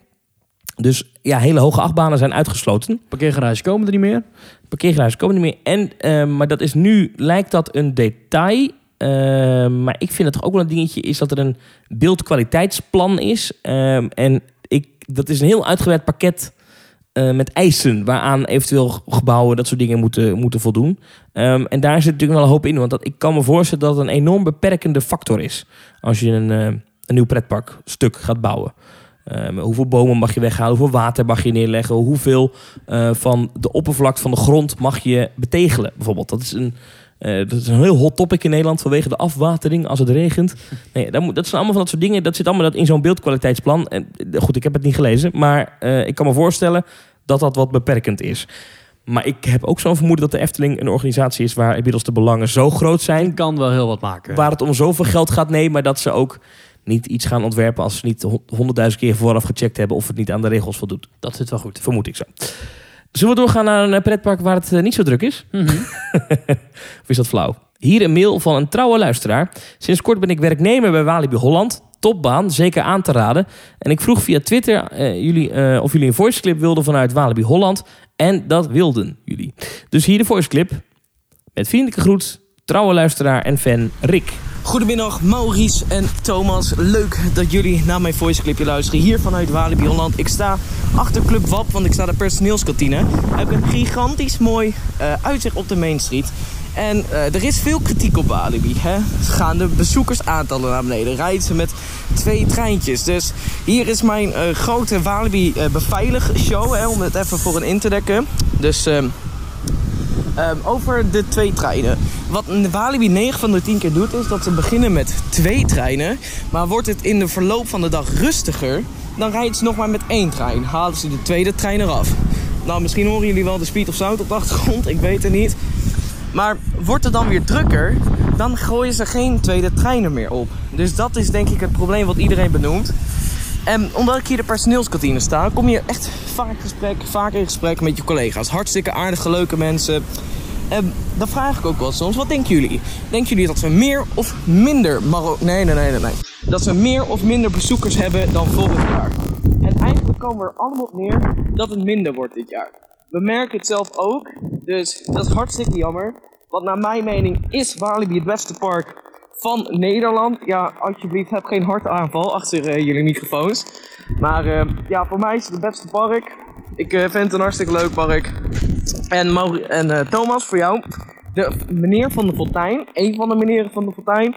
Dus ja, hele hoge achtbanen zijn uitgesloten. parkeergarages komen er niet meer. Parkeergarages komen niet meer. En, eh, maar dat is nu, lijkt dat een detail. Eh, maar ik vind het toch ook wel een dingetje... is dat er een beeldkwaliteitsplan is. Ehm, en ik, dat is een heel uitgewerkt pakket... eh, met eisen waaraan eventueel gebouwen dat soort dingen moeten, moeten voldoen. Ehm, en daar zit natuurlijk wel een hoop in. Want dat, ik kan me voorstellen dat het een enorm beperkende factor is. Als je een, eh, een nieuw pretparkstuk gaat bouwen. Ehm, hoeveel bomen mag je weghalen? Hoeveel water mag je neerleggen? Hoeveel eh, van de oppervlakte van de grond mag je betegelen? Bijvoorbeeld. Dat is een, eh, dat is een heel hot topic in Nederland vanwege de afwatering als het regent. Nee, dat, moet, dat zijn allemaal van dat soort dingen. Dat zit allemaal dat in zo'n beeldkwaliteitsplan. En, eh, goed, ik heb het niet gelezen. Maar eh, ik kan me voorstellen dat dat wat beperkend is. Maar ik heb ook zo'n vermoeden dat de Efteling een organisatie is waar inmiddels de belangen zo groot zijn. Die kan wel heel wat maken. Waar het om zoveel geld gaat, nee, maar dat ze ook niet iets gaan ontwerpen als ze niet hon- honderdduizend keer vooraf gecheckt hebben of het niet aan de regels voldoet. Dat zit wel goed. Vermoed ik zo. Zullen we doorgaan naar een eh, pretpark waar het eh, niet zo druk is? Mhm. Of is dat flauw? Hier een mail van een trouwe luisteraar. Sinds kort ben ik werknemer bij Walibi Holland. Topbaan, zeker aan te raden. En ik vroeg via Twitter eh, jullie, of jullie een voiceclip wilden vanuit Walibi Holland. En dat wilden jullie. Dus hier de voiceclip. Met vriendelijke groet, trouwe luisteraar en fan Rick. Goedemiddag Maurice en Thomas. Leuk dat jullie naar mijn voiceclipje luisteren. Hier vanuit Walibi Holland. Ik sta achter Club WAP, want ik sta de personeelskantine. Ik heb een gigantisch mooi eh, uitzicht op de Main Street. En eh, er is veel kritiek op Walibi. Hè? Gaan de bezoekersaantallen naar beneden? Rijden ze met twee treintjes? Dus hier is mijn eh, grote Walibi beveilig show. Hè, om het even voor een in te dekken. Dus... ehm, over de twee treinen. Wat Walibi 9 van de 10 keer doet, is dat ze beginnen met twee treinen. Maar wordt het in de verloop van de dag rustiger, dan rijden ze nog maar met één trein. Halen ze de tweede trein eraf. Nou, misschien horen jullie wel de speed of sound op de achtergrond, ik weet het niet. Maar wordt het dan weer drukker, dan gooien ze geen tweede treinen meer op. Dus dat is denk ik het probleem wat iedereen benoemt. En omdat ik hier de personeelskantine sta, kom je echt vaak, gesprek, vaak in gesprek met je collega's. Hartstikke aardige, leuke mensen. En dan vraag ik ook wel soms, wat denken jullie? Denken jullie dat we meer of minder. Nee, nee, nee, nee, nee. Dat we meer of minder bezoekers hebben dan vorig jaar? En eigenlijk komen we er allemaal op neer dat het minder wordt dit jaar. We merken het zelf ook, dus dat is hartstikke jammer. Want naar mijn mening is Walibi het beste park van Nederland. Ja, alsjeblieft, heb geen hartaanval achter eh, jullie microfoons. Maar eh, ja, voor mij is het het beste park. Ik eh, vind het een hartstikke leuk park. En, en Thomas, voor jou. De meneer van de Fontein, een van de meneren van de Fontein,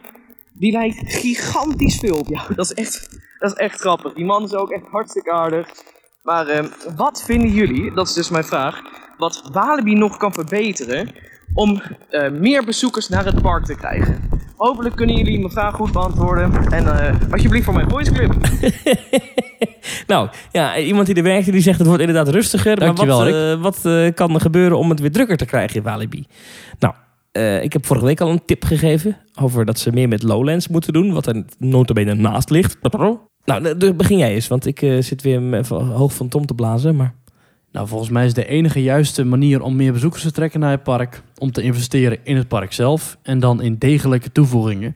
die lijkt gigantisch veel op jou. Dat is echt, dat is echt grappig. Die man is ook echt hartstikke aardig. Maar wat vinden jullie, dat is dus mijn vraag, wat Walibi nog kan verbeteren om eh, meer bezoekers naar het park te krijgen? Hopelijk kunnen jullie mijn vraag goed beantwoorden. En eh, alsjeblieft voor mijn voice clip. Nou, ja, iemand die er werkt die zegt het wordt inderdaad rustiger. Dankjewel, maar wat, eh, wat eh, kan er gebeuren om het weer drukker te krijgen in Walibi? Nou, eh, ik heb vorige week al een tip gegeven over dat ze meer met Lowlands moeten doen, wat er notabene naast ligt. Nou, de- de- begin jij eens, want ik eh, zit weer hoog van Tom te blazen, maar... Nou, volgens mij is de enige juiste manier om meer bezoekers te trekken naar het park... om te investeren in het park zelf en dan in degelijke toevoegingen.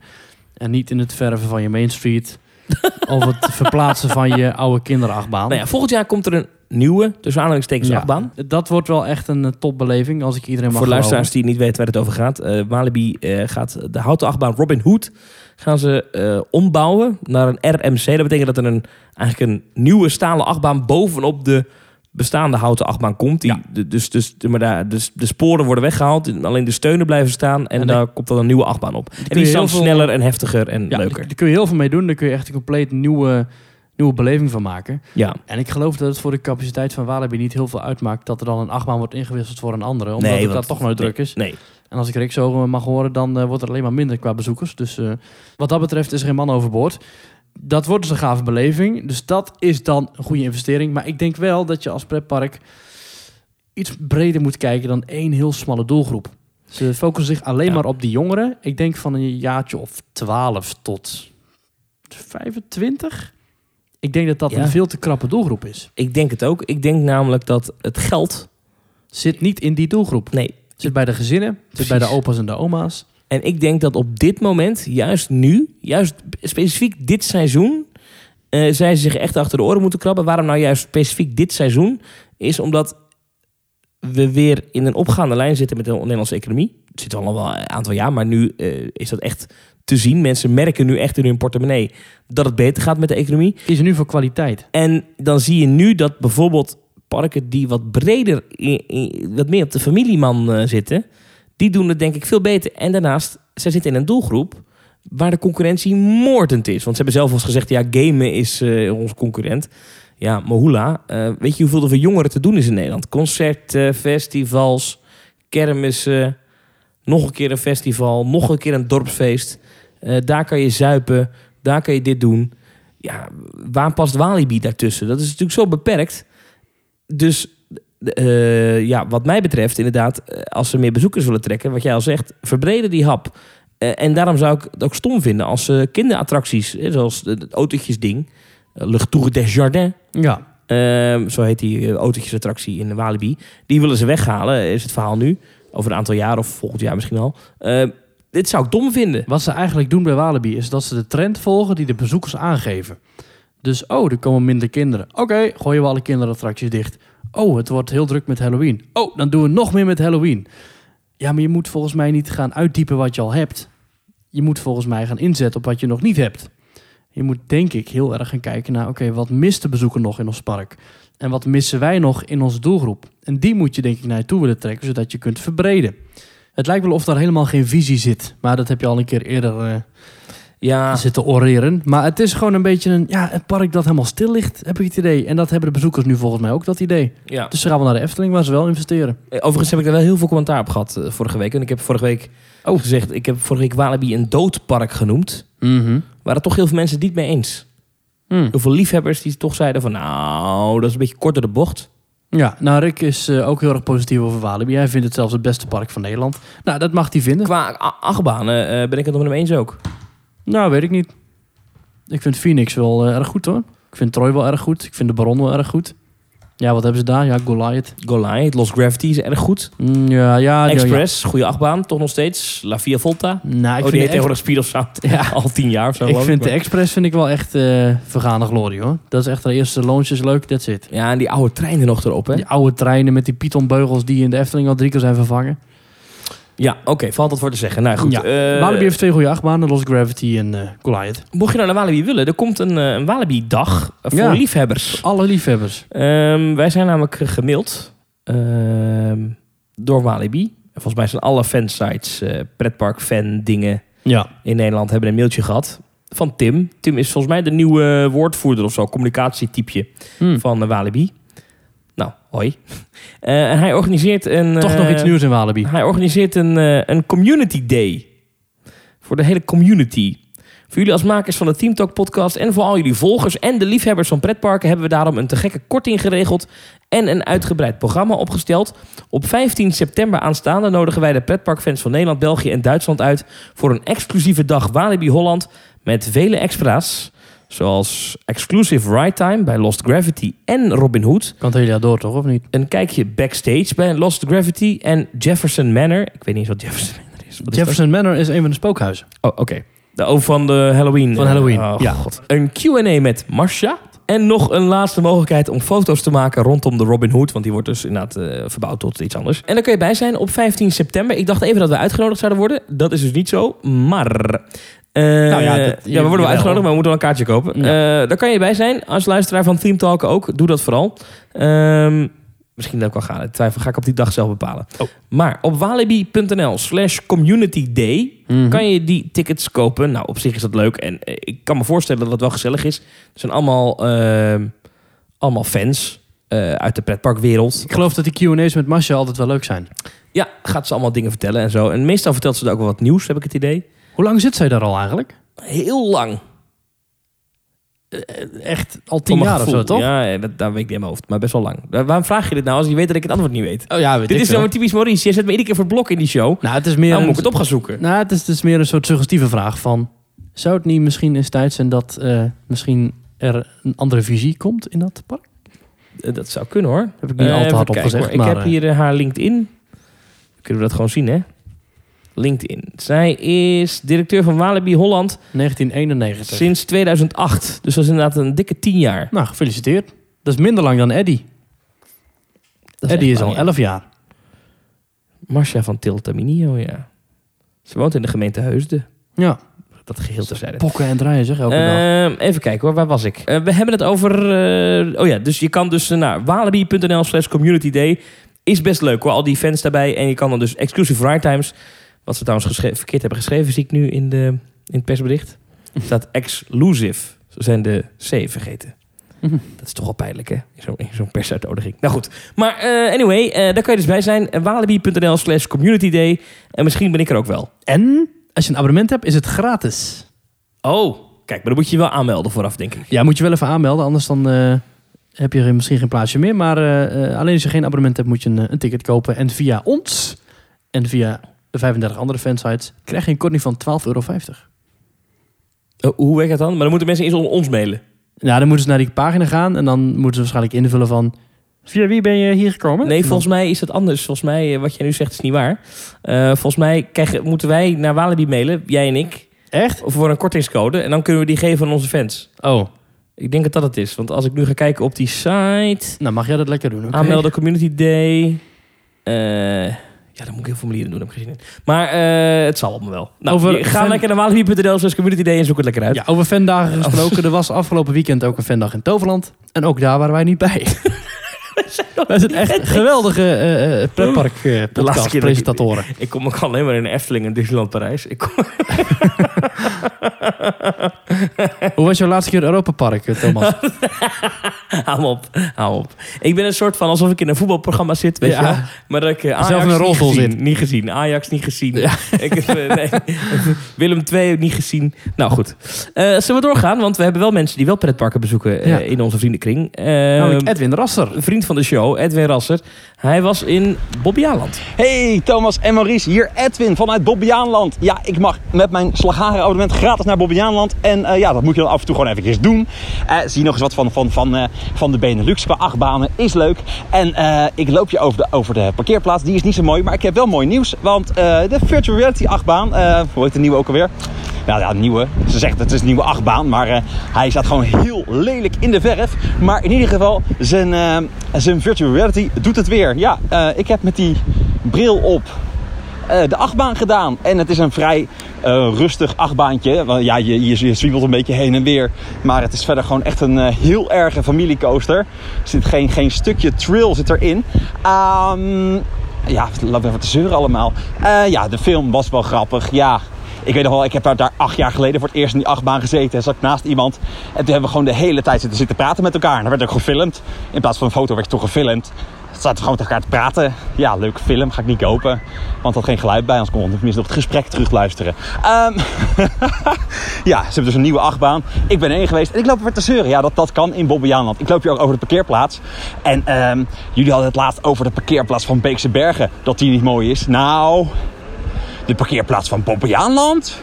En niet in het verven van je Main Street... of het verplaatsen van je oude kinderachtbaan. Nou ja, volgend jaar komt er een nieuwe, tussen aanhalingstekens, Ja, achtbaan. Dat wordt wel echt een eh, topbeleving als ik iedereen mag Voor luisteraars die niet weten waar het over gaat. eh Walibi eh, gaat de houten achtbaan Robin Hood gaan ze ombouwen naar een RMC. Dat betekent dat er een, eigenlijk een nieuwe stalen achtbaan bovenop de bestaande houten achtbaan komt. Die, Ja. dus, dus, maar daar, dus de sporen worden weggehaald, alleen de steunen blijven staan en, En daar komt dan een nieuwe achtbaan op. En die is dan veel- sneller en heftiger en Ja, leuker. Daar, kun je heel veel mee doen. Daar kun je echt een compleet nieuwe, nieuwe beleving van maken. Ja. En ik geloof dat het voor de capaciteit van Walibi niet heel veel uitmaakt... dat er dan een achtbaan wordt ingewisseld voor een andere. Omdat het daar toch nooit druk is. Nee. En als ik Rick zo mag horen, dan eh, wordt er alleen maar minder qua bezoekers. Dus eh, wat dat betreft is er geen man overboord. Dat wordt dus een gave beleving. Dus dat is dan een goede investering. Maar ik denk wel dat je als pretpark iets breder moet kijken dan één heel smalle doelgroep. Ze focussen zich alleen Ja. maar op die jongeren. Ik denk van een jaartje of 12 tot 25. Ik denk dat dat Ja. een veel te krappe doelgroep is. Ik denk het ook. Ik denk namelijk dat het geld... Zit niet in die doelgroep. Nee, Zit bij de gezinnen, zit bij de Precies. opa's en de oma's. En ik denk dat op dit moment, juist nu, juist specifiek dit seizoen, eh zij zich echt achter de oren moeten krabben. Waarom nou juist specifiek dit seizoen? Is omdat we weer in een opgaande lijn zitten met de Nederlandse economie. Het zit al wel een aantal jaar, maar nu eh, is dat echt te zien. Mensen merken nu echt in hun portemonnee dat het beter gaat met de economie. Kiezen nu voor kwaliteit. En dan zie je nu dat bijvoorbeeld parken die wat breder, wat meer op de familieman eh, zitten, die doen het denk ik veel beter. En daarnaast, zij zitten in een doelgroep waar de concurrentie moordend is. Want ze hebben zelf al gezegd, ja, gamen is eh onze concurrent. Ja, Mohula, eh, weet je hoeveel er voor jongeren te doen is in Nederland? Concerten, festivals, kermissen, nog een keer een festival, nog een keer een dorpsfeest. Eh, daar kan je zuipen, daar kan je dit doen. Ja, waar past Walibi daartussen? Dat is natuurlijk zo beperkt. Dus eh, ja, wat mij betreft, inderdaad, eh, als ze meer bezoekers willen trekken, wat jij al zegt, verbreden die hap. Eh, en daarom zou ik het ook stom vinden als eh, kinderattracties, zoals het autootjesding, Le Tour des Jardins, Ja, Ehm, zo heet die autootjesattractie in Walibi. Die willen ze weghalen, is het verhaal nu. Over een aantal jaar of volgend jaar misschien al. Ehm, dit zou ik dom vinden. Wat ze eigenlijk doen bij Walibi is dat ze de trend volgen die de bezoekers aangeven. Dus, oh, er komen minder kinderen. Oké, gooien we alle kinderattracties dicht. Oh, het wordt heel druk met Halloween. Oh, dan doen we nog meer met Halloween. Ja, maar je moet volgens mij niet gaan uitdiepen wat je al hebt. Je moet volgens mij gaan inzetten op wat je nog niet hebt. Je moet denk ik heel erg gaan kijken naar, oké, wat mist de bezoeker nog in ons park? En wat missen wij nog in onze doelgroep? En die moet je denk ik naar je toe willen trekken, zodat je kunt verbreden. Het lijkt wel of daar helemaal geen visie zit. Maar dat heb je al een keer eerder eh, Ja, zitten oreren. Maar het is gewoon een beetje een, ja, een park dat helemaal stil ligt, heb ik het idee. En dat hebben de bezoekers nu volgens mij ook, dat idee. ja. Dus ze gaan wel naar de Efteling, waar ze wel investeren. Eh, Overigens heb ik er wel heel veel commentaar op gehad eh, vorige week. En ik heb vorige week ook gezegd, ik heb vorige week Walibi een doodpark genoemd. Waren toch heel veel mensen het niet mee eens. Hmm. Heel veel liefhebbers die toch zeiden van, nou, dat is een beetje kort door de bocht. Ja, nou Rick is eh, ook heel erg positief over Walibi. Hij vindt het zelfs het beste park van Nederland. Nou, dat mag hij vinden. Qua achtbanen eh, ben ik het nog met hem eens ook. Nou, weet ik niet. Ik vind Phoenix wel eh, erg goed hoor. Ik vind Troy wel erg goed. Ik vind de Baron wel erg goed. Ja, wat hebben ze daar? Ja, Goliath. Goliath, Lost Gravity is erg goed. Mm, ja, ja. ja, Express, goede achtbaan, toch nog steeds. La Via Volta. Nou, ik oh, die vind, tegenwoordig Speed of Sound. Ja. Al tien jaar of zo. ik vind de Express vind ik wel echt eh vergane glorie hoor. Dat is echt de eerste launch is leuk, that's it. Ja, en die oude treinen nog erop, hè? Die oude treinen met die Python-beugels die in de Efteling al drie keer zijn vervangen. Ja, oké, valt dat voor te zeggen. Nou goed. Ja. eh, Walibi heeft twee goede achtbanen, Lost Gravity en eh Goliath. Mocht je nou naar Walibi willen, er komt een, eh, een Walibi-dag voor Ja. liefhebbers. Alle liefhebbers. Ehm, wij zijn namelijk gemaild ehm, door Walibi. Volgens mij zijn alle fansites, eh pretpark fan dingen Ja. in Nederland hebben een mailtje gehad van Tim. Tim is volgens mij de nieuwe woordvoerder of zo, communicatietypje Hm. van Walibi. Nou, hoi. Eh, en hij organiseert een... Toch nog eh, iets nieuws in Walibi. Hij organiseert een, eh, een community day. Voor de hele community. Voor jullie als makers van de Team Talk podcast en voor al jullie volgers en de liefhebbers van pretparken hebben we daarom een te gekke korting geregeld en een uitgebreid programma opgesteld. Op 15 september aanstaande nodigen wij de pretparkfans van Nederland, België en Duitsland uit voor een exclusieve dag Walibi Holland met vele extra's. Zoals exclusive ride time bij Lost Gravity en Robin Hood. Kan het hele jaar door, toch? Of niet? Een kijkje backstage bij Lost Gravity en Jefferson Manor. Ik weet niet eens wat Jefferson Manor is. Wat is dat? Jefferson Manor is een van de spookhuizen. Oh, oké. De over van de Halloween. Van Halloween, Oh, ja. God. Een Q&A met Marsha. En nog een laatste mogelijkheid om foto's te maken rondom de Robin Hood. Want die wordt dus inderdaad eh, verbouwd tot iets anders. En daar kun je bij zijn op 15 september. Ik dacht even dat we uitgenodigd zouden worden. Dat is dus niet zo. Maar... eh, Nou ja, ja, dat- we worden wel uitgenodigd, maar we moeten wel een kaartje kopen. Ja. Eh, daar kan je bij zijn. Als luisteraar van Theme Talk ook. Doe dat vooral. Ehm, misschien dat ik wel gaan. Ik twijfel, ga ik op die dag zelf bepalen. Oh. Maar op walibi.nl slash community day Mhm. kan je die tickets kopen. Nou, op zich is dat leuk. En eh, ik kan me voorstellen dat het wel gezellig is. Het zijn allemaal, ehm, allemaal fans eh, uit de pretparkwereld. Ik geloof dat die Q&A's met Masha altijd wel leuk zijn. Ja, gaat ze allemaal dingen vertellen en zo. En meestal vertelt ze ook wel wat nieuws, heb ik het idee. Hoe lang zit zij daar al eigenlijk? Heel lang. Echt al tien jaar of zo, toch? Ja, dat, daar weet ik niet in mijn hoofd. Maar best wel lang. Waar- Waarom vraag je dit nou als je weet dat ik het antwoord niet weet? Oh ja, weet Dit ik is nou typisch Maurice. Jij zet me iedere keer voor blok in die show. Nou, het is meer Dan een, moet ik het op gaan zoeken. Nou, het is, het is meer een soort suggestieve vraag van... Zou het niet misschien eens tijd zijn dat eh, misschien er een andere visie komt in dat park? Eh, Dat zou kunnen hoor. Heb ik niet Eh, al op gezegd, maar... Ik heb eh, hier eh, haar LinkedIn. Kunnen we dat gewoon zien, hè? LinkedIn. Zij is directeur van Walibi Holland 1991. sinds 2008. Dus dat is inderdaad een dikke tien jaar. Nou, gefeliciteerd. Dat is minder lang dan Eddie. Dat Eddie echt is al. 11 jaar. Marcia van Tiltaminio, ja. Ze woont in de gemeente Heusden. Ja, Dat geheel terzijde. pokken en draaien zeg, elke dag. Ehm, even kijken hoor, waar was ik? Eh, we hebben het over... eh, oh ja, dus je kan dus eh, naar walibi.nl slash community day. Is best leuk hoor, al die fans daarbij. En je kan dan dus exclusive ride times... Wat ze trouwens verkeerd hebben geschreven, zie ik nu in, de, in het persbericht. Er staat exclusive. Ze zijn de C vergeten. Mhm. Dat is toch wel pijnlijk, hè? In zo'n persuitnodiging. Nou goed. Maar eh, anyway, eh, daar kan je dus bij zijn. Walibi.nl slash community day. En misschien ben ik er ook wel. En als je een abonnement hebt, is het gratis. Oh, kijk, maar dan moet je je wel aanmelden vooraf, denk ik. Ja, moet je wel even aanmelden, anders dan eh, heb je misschien geen plaatsje meer. Maar alleen als je geen abonnement hebt, moet je een, een ticket kopen. En via ons en via de 35 andere fansites krijg je een korting van 12,50 euro. Oh, hoe werkt dat dan? Maar dan moeten mensen eerst on- ons mailen. Nou, dan moeten ze naar die pagina gaan en dan moeten ze waarschijnlijk invullen van... Via wie ben je hier gekomen? Nee, volgens mij is dat anders. Volgens mij, eh, wat jij nu zegt, is niet waar. Eh, volgens mij krijgen, moeten wij naar Walibi mailen, jij en ik, Echt? voor een kortingscode. En dan kunnen we die geven aan onze fans. Oh, Ik denk dat dat het is. Want als ik nu ga kijken op die site... nou mag jij dat lekker doen. Aanmelden, community day... eh, ja, dan moet ik heel formulieren doen, daar heb ik in. Maar eh, het zal allemaal wel. Nou, Over je- ga fan- lekker naar walibi.nl slash community day en zoek het lekker uit. Ja, over fandagen gesproken. Er was afgelopen weekend ook een fandag in Toverland. En ook daar waren wij niet bij. Wij zijn echt geweldige eh, eh, pretpark eh, laatste keer podcast dat ik- presentatoren. Ik kom ook alleen maar in Efteling en Disneyland Parijs. Ik kom... Hoe was jouw laatste keer Europa Park, eh, Thomas? hou op, hou op. Ik ben een soort van alsof ik in een voetbalprogramma zit, weet Ja. je wel. Maar dat ik eh, Ajax Zelf in een niet rolstoel gezien, zit. Niet gezien. Ajax niet gezien. Ja. Ik, heb, eh, nee. Willem II niet gezien. Nou goed. Eh, zullen we doorgaan? Want we hebben wel mensen die wel pretparken bezoeken Ja. in onze vriendenkring. Eh, Namelijk Edwin Rasser. een van de show, Edwin Rasser. Hij was in Bobbejaanland. Hey Thomas en Maurice, hier Edwin vanuit Bobbejaanland. Ja, ik mag met mijn slagharen abonnement gratis naar Bobbejaanland. En eh, ja, dat moet je dan af en toe gewoon even doen. Eh, zie nog eens wat van, van, van, eh, van de Benelux qua achtbanen, is leuk. En ik loop je over de, over de parkeerplaats, die is niet zo mooi. Maar ik heb wel mooi nieuws, want de Virtual Reality achtbaan, hoe heet de nieuwe ook alweer? Ja, ja, nieuwe. Ze zegt het is een nieuwe achtbaan, maar hij staat gewoon heel lelijk in de verf. Maar in ieder geval, zijn, zijn virtual reality doet het weer. Ja, eh, ik heb met die bril op eh, de achtbaan gedaan. En het is een vrij eh, rustig achtbaantje. Want ja, je, zwiebelt een beetje heen en weer. Maar het is verder gewoon echt een heel erge familiecoaster. Er zit geen, geen stukje trail zit erin. Ehm ja, we even te zeuren allemaal. Ja, de film was wel grappig. Ja, ik weet nog wel, ik heb daar, acht jaar geleden voor het eerst in die achtbaan gezeten. En zat ik naast iemand. En toen hebben we gewoon de hele tijd zitten, zitten praten met elkaar. En werd ook gefilmd. In plaats van een foto werd ik toch gefilmd. Zaten gewoon tegen elkaar te praten. Ja, leuke film, ga ik niet kopen. Want had geen geluid bij, anders kon ik tenminste op het gesprek terugluisteren. Ehm ja, ze hebben dus een nieuwe achtbaan. Ik ben heen geweest en ik loop er weer te zeuren. Ja, dat, dat kan in Bobbejaanland. Ik loop hier ook over de parkeerplaats. En ehm, jullie hadden het laatst over de parkeerplaats van Beekse Bergen. Dat die niet mooi is. Nou, de parkeerplaats van Bobbejaanland.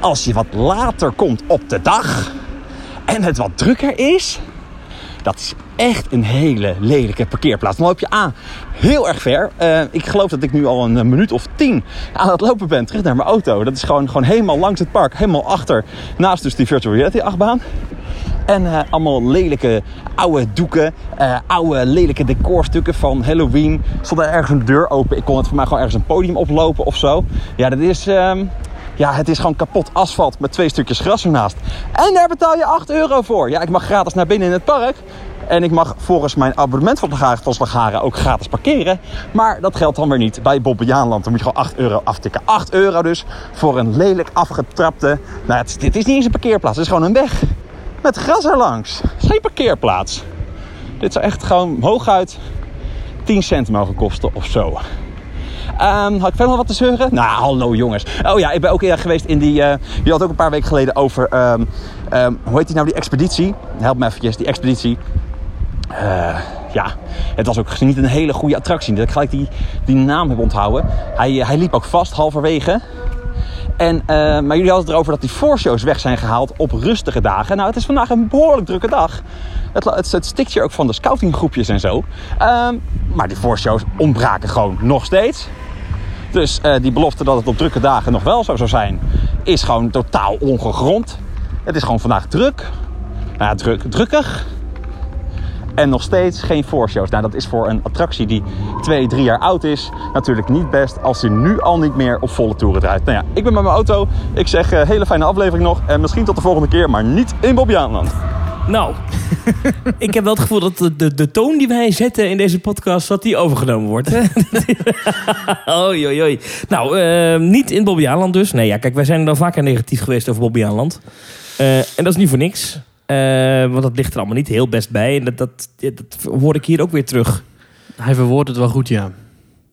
Als je wat later komt op de dag en het wat drukker is, dat is echt een hele lelijke parkeerplaats. Dan loop je aan heel erg ver. Eh, ik geloof dat ik nu al een eh, minuut of tien aan het lopen ben terug naar mijn auto. Dat is gewoon, gewoon helemaal langs het park, helemaal achter, naast dus die virtual reality achtbaan. En eh, allemaal lelijke oude doeken, oude lelijke decorstukken van Halloween. Stond er ergens een deur open. Ik kon het voor mij gewoon ergens een podium oplopen of zo. Ja, dat is... ehm, ja, het is gewoon kapot asfalt met twee stukjes gras ernaast. En daar betaal je 8 euro voor. Ja, ik mag gratis naar binnen in het park. En ik mag volgens mijn abonnement van van Slagharen ook gratis parkeren. Maar dat geldt dan weer niet bij Bobbejaanland. Dan moet je gewoon 8 euro aftikken. 8 euro dus voor een lelijk afgetrapte... Nou, het dit is niet eens een parkeerplaats. Het is gewoon een weg. Met gras erlangs. Geen parkeerplaats. Dit zou echt gewoon hooguit 10 cent mogen kosten of zo. Ehm, had ik verder nog wat te zeuren? Nou, hallo jongens. Oh ja, ik ben ook eerder geweest in die... eh je had ook een paar weken geleden over... ehm, ehm, hoe heet die nou, die expeditie? Help me eventjes, die expeditie. Eh, ja, het was ook niet een hele goede attractie. Dat ik gelijk die, die naam heb onthouden. Hij, eh, hij liep ook vast halverwege. En, maar jullie hadden het erover dat die voorshows weg zijn gehaald op rustige dagen. Nou, het is vandaag een behoorlijk drukke dag. Het, het, stikt hier ook van de scoutinggroepjes en zo. Maar die voorshows ontbraken gewoon nog steeds. Dus eh, die belofte dat het op drukke dagen nog wel zo zou zijn, is gewoon totaal ongegrond. Het is gewoon vandaag druk. Nou ja, druk, drukkig. En nog steeds geen voorshows. Nou, dat is voor een attractie die twee, drie jaar oud is natuurlijk niet best als hij nu al niet meer op volle toeren draait. Nou ja, ik ben met mijn auto. Ik zeg eh, hele fijne aflevering nog. En misschien tot de volgende keer, maar niet in Bobbejaanland. Nou, ik heb wel het gevoel dat de, de, de toon die wij zetten in deze podcast, dat die overgenomen wordt. oei, oei, oei. Nou, eh, niet in Bobbejaanland dus. Nee, ja, kijk, wij zijn al vaker negatief geweest over Bobbejaanland. Eh en dat is niet voor niks. Eh, want dat ligt er allemaal niet heel best bij. En dat, dat, dat hoor ik hier ook weer terug. Hij verwoordt het wel goed, ja.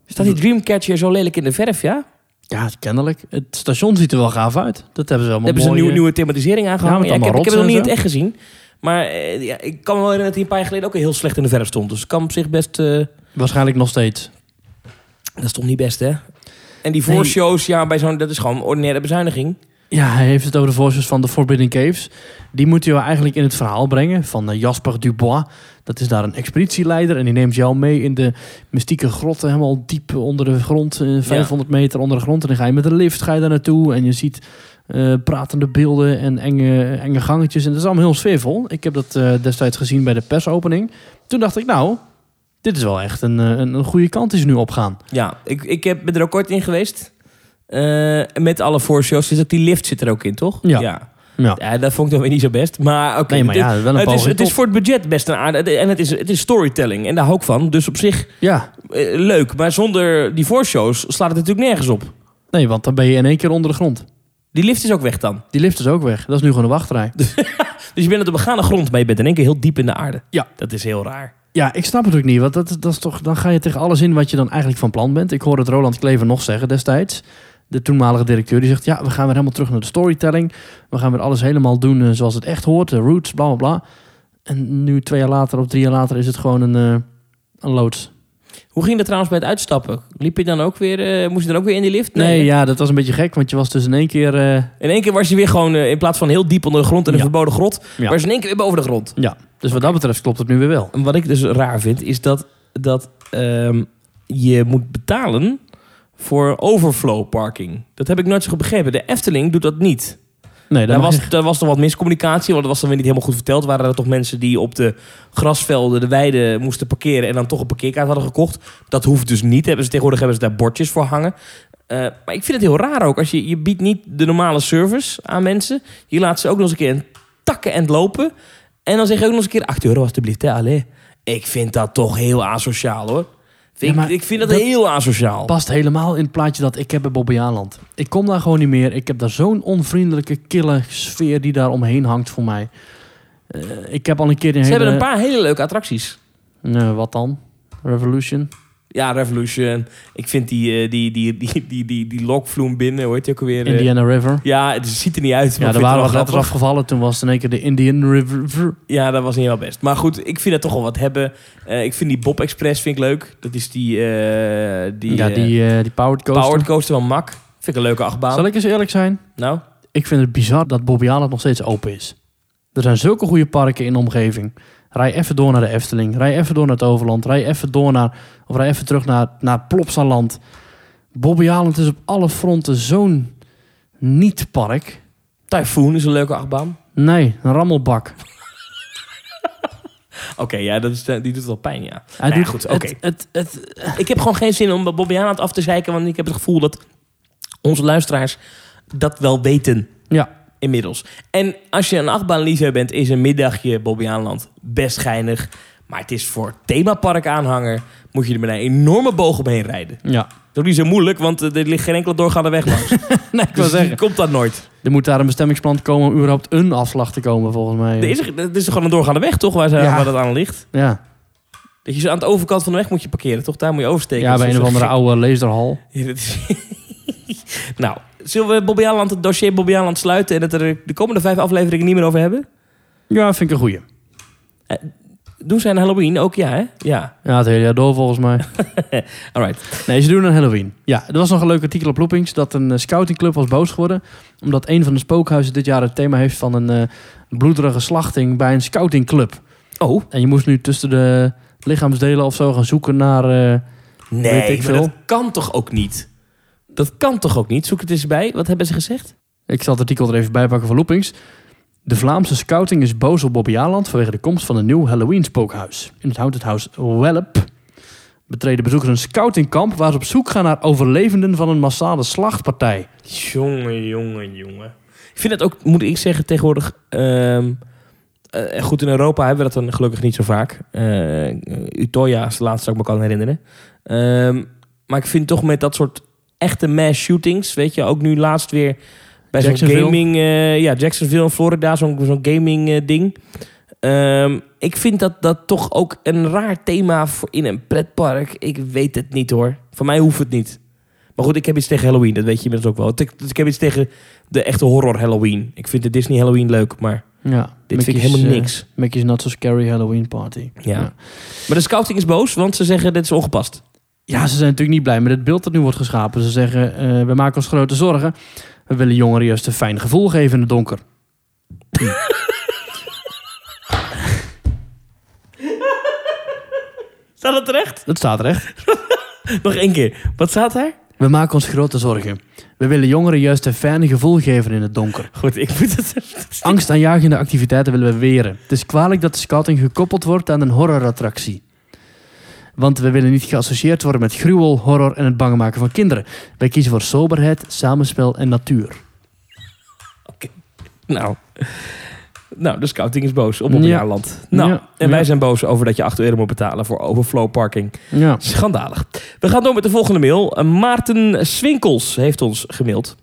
Staat die Dreamcatcher zo lelijk in de verf, ja? Ja, kennelijk. Het station ziet er wel gaaf uit. Dat hebben ze allemaal hebben ze een mooi, nieuwe, nieuwe thematisering aangehangen. met Ja, ik, heb, ik heb het nog niet in het echt gezien. Maar eh, ja, ik kan me wel herinneren dat hij een paar jaar geleden ook heel slecht in de verf stond. Dus kan op zich best... eh, Waarschijnlijk nog steeds. dat is toch niet best, hè? En die Nee. voorshows, ja, bij zo'n, dat is gewoon ordinaire bezuiniging. Ja, hij heeft het over de voorsters van de Forbidden Caves. Die moet je wel eigenlijk in het verhaal brengen van eh, Jasper Dubois. Dat is daar een expeditieleider en die neemt jou mee in de mystieke grotten, helemaal diep onder de grond, eh, 500 meter onder de grond. En dan ga je met een lift ga je daar naartoe en je ziet eh, pratende beelden en enge, enge gangetjes. En dat is allemaal heel sfeervol. Ik heb dat eh, destijds gezien bij de persopening. Toen dacht ik, nou, dit is wel echt een, eh, een, een goede kant die ze nu opgaan. Ja, ik, ik heb, ben er ook kort in geweest. Met alle voorshows. Dus ook die lift zit er ook in, toch? Ja. ja. Ja. Ja, dat vond ik dan weer niet zo best. Maar oké, Nee, ja, het, is, het is voor het budget best een aarde. En het is, het is storytelling. En daar hou ik van. Dus op zich Ja, leuk. Maar zonder die voorshows slaat het natuurlijk nergens op. nee, want dan ben je in één keer onder de grond. Die lift is ook weg dan. Die lift is ook weg. Dat is nu gewoon een wachtrij. Dus je bent op de begane grond, maar je bent in één keer heel diep in de aarde. Ja. Dat is heel raar. Ja, ik snap het ook niet. Want dat, dat is toch, dan ga je tegen alles in wat je dan eigenlijk van plan bent. Ik hoorde het Roland Klever nog zeggen destijds. De toenmalige directeur die zegt... ja, we gaan weer helemaal terug naar de storytelling. We gaan weer alles helemaal doen eh, zoals het echt hoort. De roots, bla bla bla. En nu twee jaar later of drie jaar later is het gewoon een, eh, een loods. Hoe ging dat trouwens bij het uitstappen? Liep je dan ook weer, eh, moest je dan ook weer in die lift? Nee, ja, dat was een beetje gek. Want je was dus in één keer... eh, In één keer was je weer gewoon, eh, in plaats van heel diep onder de grond in een Ja. verboden grot, Ja. was je in één keer weer boven de grond. ja, dus wat dat betreft klopt het nu weer wel. En wat ik dus raar vind, is dat, dat ehm, je moet betalen voor overflow parking. Dat heb ik nooit zo goed begrepen. De Efteling doet dat niet. Nee, Daar was, daar was toch wat miscommunicatie, want dat was dan weer niet helemaal goed verteld. Waren er toch mensen die op de grasvelden, de weiden moesten parkeren en dan toch een parkeerkaart hadden gekocht? Dat hoeft dus niet. Hebben ze, tegenwoordig hebben ze daar bordjes voor hangen. Eh, maar ik vind het heel raar ook. Als je, je biedt niet de normale service aan mensen. Je laat ze ook nog eens een keer een takken en lopen. En dan zeg je ook nog eens een keer 8 euro alstublieft. Hè, allee. Ik vind dat toch heel asociaal hoor. Vind Ja, ik, vind dat, dat- heel asociaal. past helemaal in het plaatje dat ik heb bij Bobbejaanland. Ik kom daar gewoon niet meer. Ik heb daar zo'n onvriendelijke, kille sfeer die daar omheen hangt voor mij. Eh, ik heb al een keer een Ze hele... hebben een paar hele leuke attracties. Wat dan? Revolution. Ja, Revolution. Ik vind die, eh, die, die, die, die, die, die lokvloem binnen, heet die ook alweer? eh? Indiana River. Ja, het ziet er niet uit. Maar Ja, er waren wel wat letters afgevallen. Toen was het in één keer de Indian River. Ja, dat was niet heel best. Maar goed, ik vind het toch wel wat hebben. Eh, ik vind die Bob Express vind ik leuk. Dat is die, eh die, ja, die, die powered coaster. Powered Coaster van Mack. Vind ik een leuke achtbaan. Zal ik eens eerlijk zijn? Nou, Ik vind het bizar dat Bobby nog steeds open is. Er zijn zulke goede parken in de omgeving. Rij even door naar de Efteling. Rij even door naar het Overland. Rij even door naar... Of rij even terug naar, naar Plopsaland. Bobby Aland is op alle fronten zo'n niet-park. Typhoon is een leuke achtbaan. Nee, een rammelbak. Oké, ja, dat is, die doet wel pijn, ja. Hij Nou ja, goed, het- oké. Het, het, Ik heb gewoon geen zin om Bobby Aland af te zeiken, want ik heb het gevoel dat onze luisteraars dat wel weten ja, inmiddels. En als je een achtbaanliefhebber bent, is een middagje Bobby Aanland best geinig. Maar het is voor themapark aanhanger, moet je er met een enorme boog omheen rijden. ja. Dat is niet zo moeilijk, want eh, er ligt geen enkele doorgaande weg langs. Nee, ik wil dus zeggen. komt dat nooit. Er moet daar een bestemmingsplan komen om überhaupt een afslag te komen, volgens mij. Er is, er, er is toch gewoon een doorgaande weg, toch, waar, ze, Ja. waar dat aan ligt? Ja, Dat je zo aan de overkant van de weg moet je parkeren, toch? Daar moet je oversteken. ja bij een of andere oude laserhal. Ja, is- nou, zullen we Bobby Aanland, het dossier Bobby Aanland sluiten... en het er de komende vijf afleveringen niet meer over hebben? Ja, vind ik een goeie. Doen zij een Halloween ook, ja, hè? Ja, Ja, het hele jaar door volgens mij. alright. Nee, ze doen een Halloween. Ja, er was nog een leuk artikel op Loopings dat een eh, scoutingclub was boos geworden. Omdat een van de spookhuizen dit jaar het thema heeft van een eh, bloederige slachting bij een scoutingclub. Oh, En je moest nu tussen de lichaamsdelen of zo gaan zoeken naar... Nee, Weet ik veel. dat kan toch ook niet? Dat kan toch ook niet? Zoek het eens bij. Wat hebben ze gezegd? ik zal het artikel er even bij pakken van Loopings. De Vlaamse scouting is boos op Bobby Aland vanwege de komst van een nieuw Halloween spookhuis. In het Haunted House Welp betreden bezoekers een scoutingkamp waar ze op zoek gaan naar overlevenden van een massale slachtpartij. Jongen, jongen, jongen. Ik vind het ook, moet ik zeggen, tegenwoordig... ehm, eh, goed, in Europa hebben we dat dan gelukkig niet zo vaak. Eh Utoya is de laatste dat ik me kan herinneren. Ehm, maar ik vind toch met dat soort echte mass shootings... Weet je, ook nu laatst weer bij zo'n gaming... eh, ja, Jacksonville in Florida, zo'n zo'n gaming eh, ding... Ehm, ik vind dat dat toch ook een raar thema voor in een pretpark. Ik weet het niet hoor. Voor mij hoeft het niet. Maar goed, ik heb iets tegen Halloween. Dat weet je inmiddels ook wel. Ik, ik heb iets tegen de echte horror Halloween. Ik vind de Disney Halloween leuk, maar Ja, dit vind ik helemaal eh, niks. Mickey's Not So Scary Halloween Party. Ja. Maar de scouting is boos, want ze zeggen dit is ongepast. Ja, ze zijn natuurlijk niet blij met het beeld dat nu wordt geschapen. Ze zeggen, eh, we maken ons grote zorgen. We willen jongeren juist een fijn gevoel geven in het donker. Staat dat terecht? Dat staat er echt. Nog één keer. Wat staat daar? We maken ons grote zorgen. We willen jongeren juist een fijn gevoel geven in het donker. Goed, ik moet het... Angstaanjagende activiteiten willen we weren. Het is kwalijk dat de scouting gekoppeld wordt aan een horrorattractie. Want we willen niet geassocieerd worden met gruwel, horror en het bang maken van kinderen. Wij kiezen voor soberheid, samenspel en natuur. Nou. Nou, de scouting is boos op Ja. Bobbejaarland. Nou, Ja. en wij Ja. zijn boos over dat je 8 euro moet betalen voor overflow parking. Ja. Schandalig. We gaan door met de volgende mail. Eh, Maarten Swinkels heeft ons gemaild.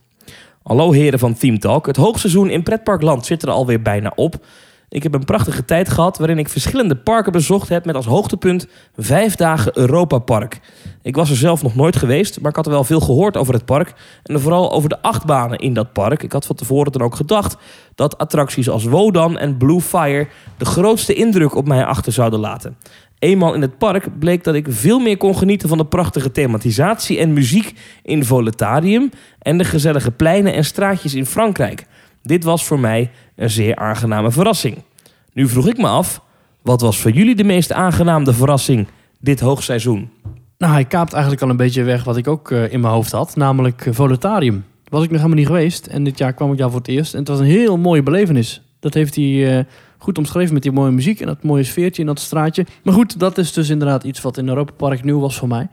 Hallo heren van Team Talk. Het hoogseizoen in Pretparkland zit er alweer bijna op. Ik heb een prachtige tijd gehad waarin ik verschillende parken bezocht heb met als hoogtepunt vijf dagen Europa Park. Ik was er zelf nog nooit geweest, maar ik had er wel veel gehoord over het park en vooral over de achtbanen in dat park. Ik had van tevoren dan ook gedacht dat attracties als Wodan en Blue Fire de grootste indruk op mij achter zouden laten. Eenmaal in het park bleek dat ik veel meer kon genieten van de prachtige thematisatie en muziek in Voletarium en de gezellige pleinen en straatjes in Frankrijk. Dit was voor mij een zeer aangename verrassing. Nu vroeg ik me af, wat was voor jullie de meest aangename verrassing dit hoogseizoen? Nou, hij kaapt eigenlijk al een beetje weg wat ik ook eh, in mijn hoofd had. Namelijk uh, Voletarium. Was ik nog helemaal niet geweest. En dit jaar kwam ik daar voor het eerst. En het was een heel mooie belevenis. Dat heeft hij eh, goed omschreven met die mooie muziek en dat mooie sfeertje in dat straatje. Maar goed, dat is dus inderdaad iets wat in Europa Park nieuw was voor mij.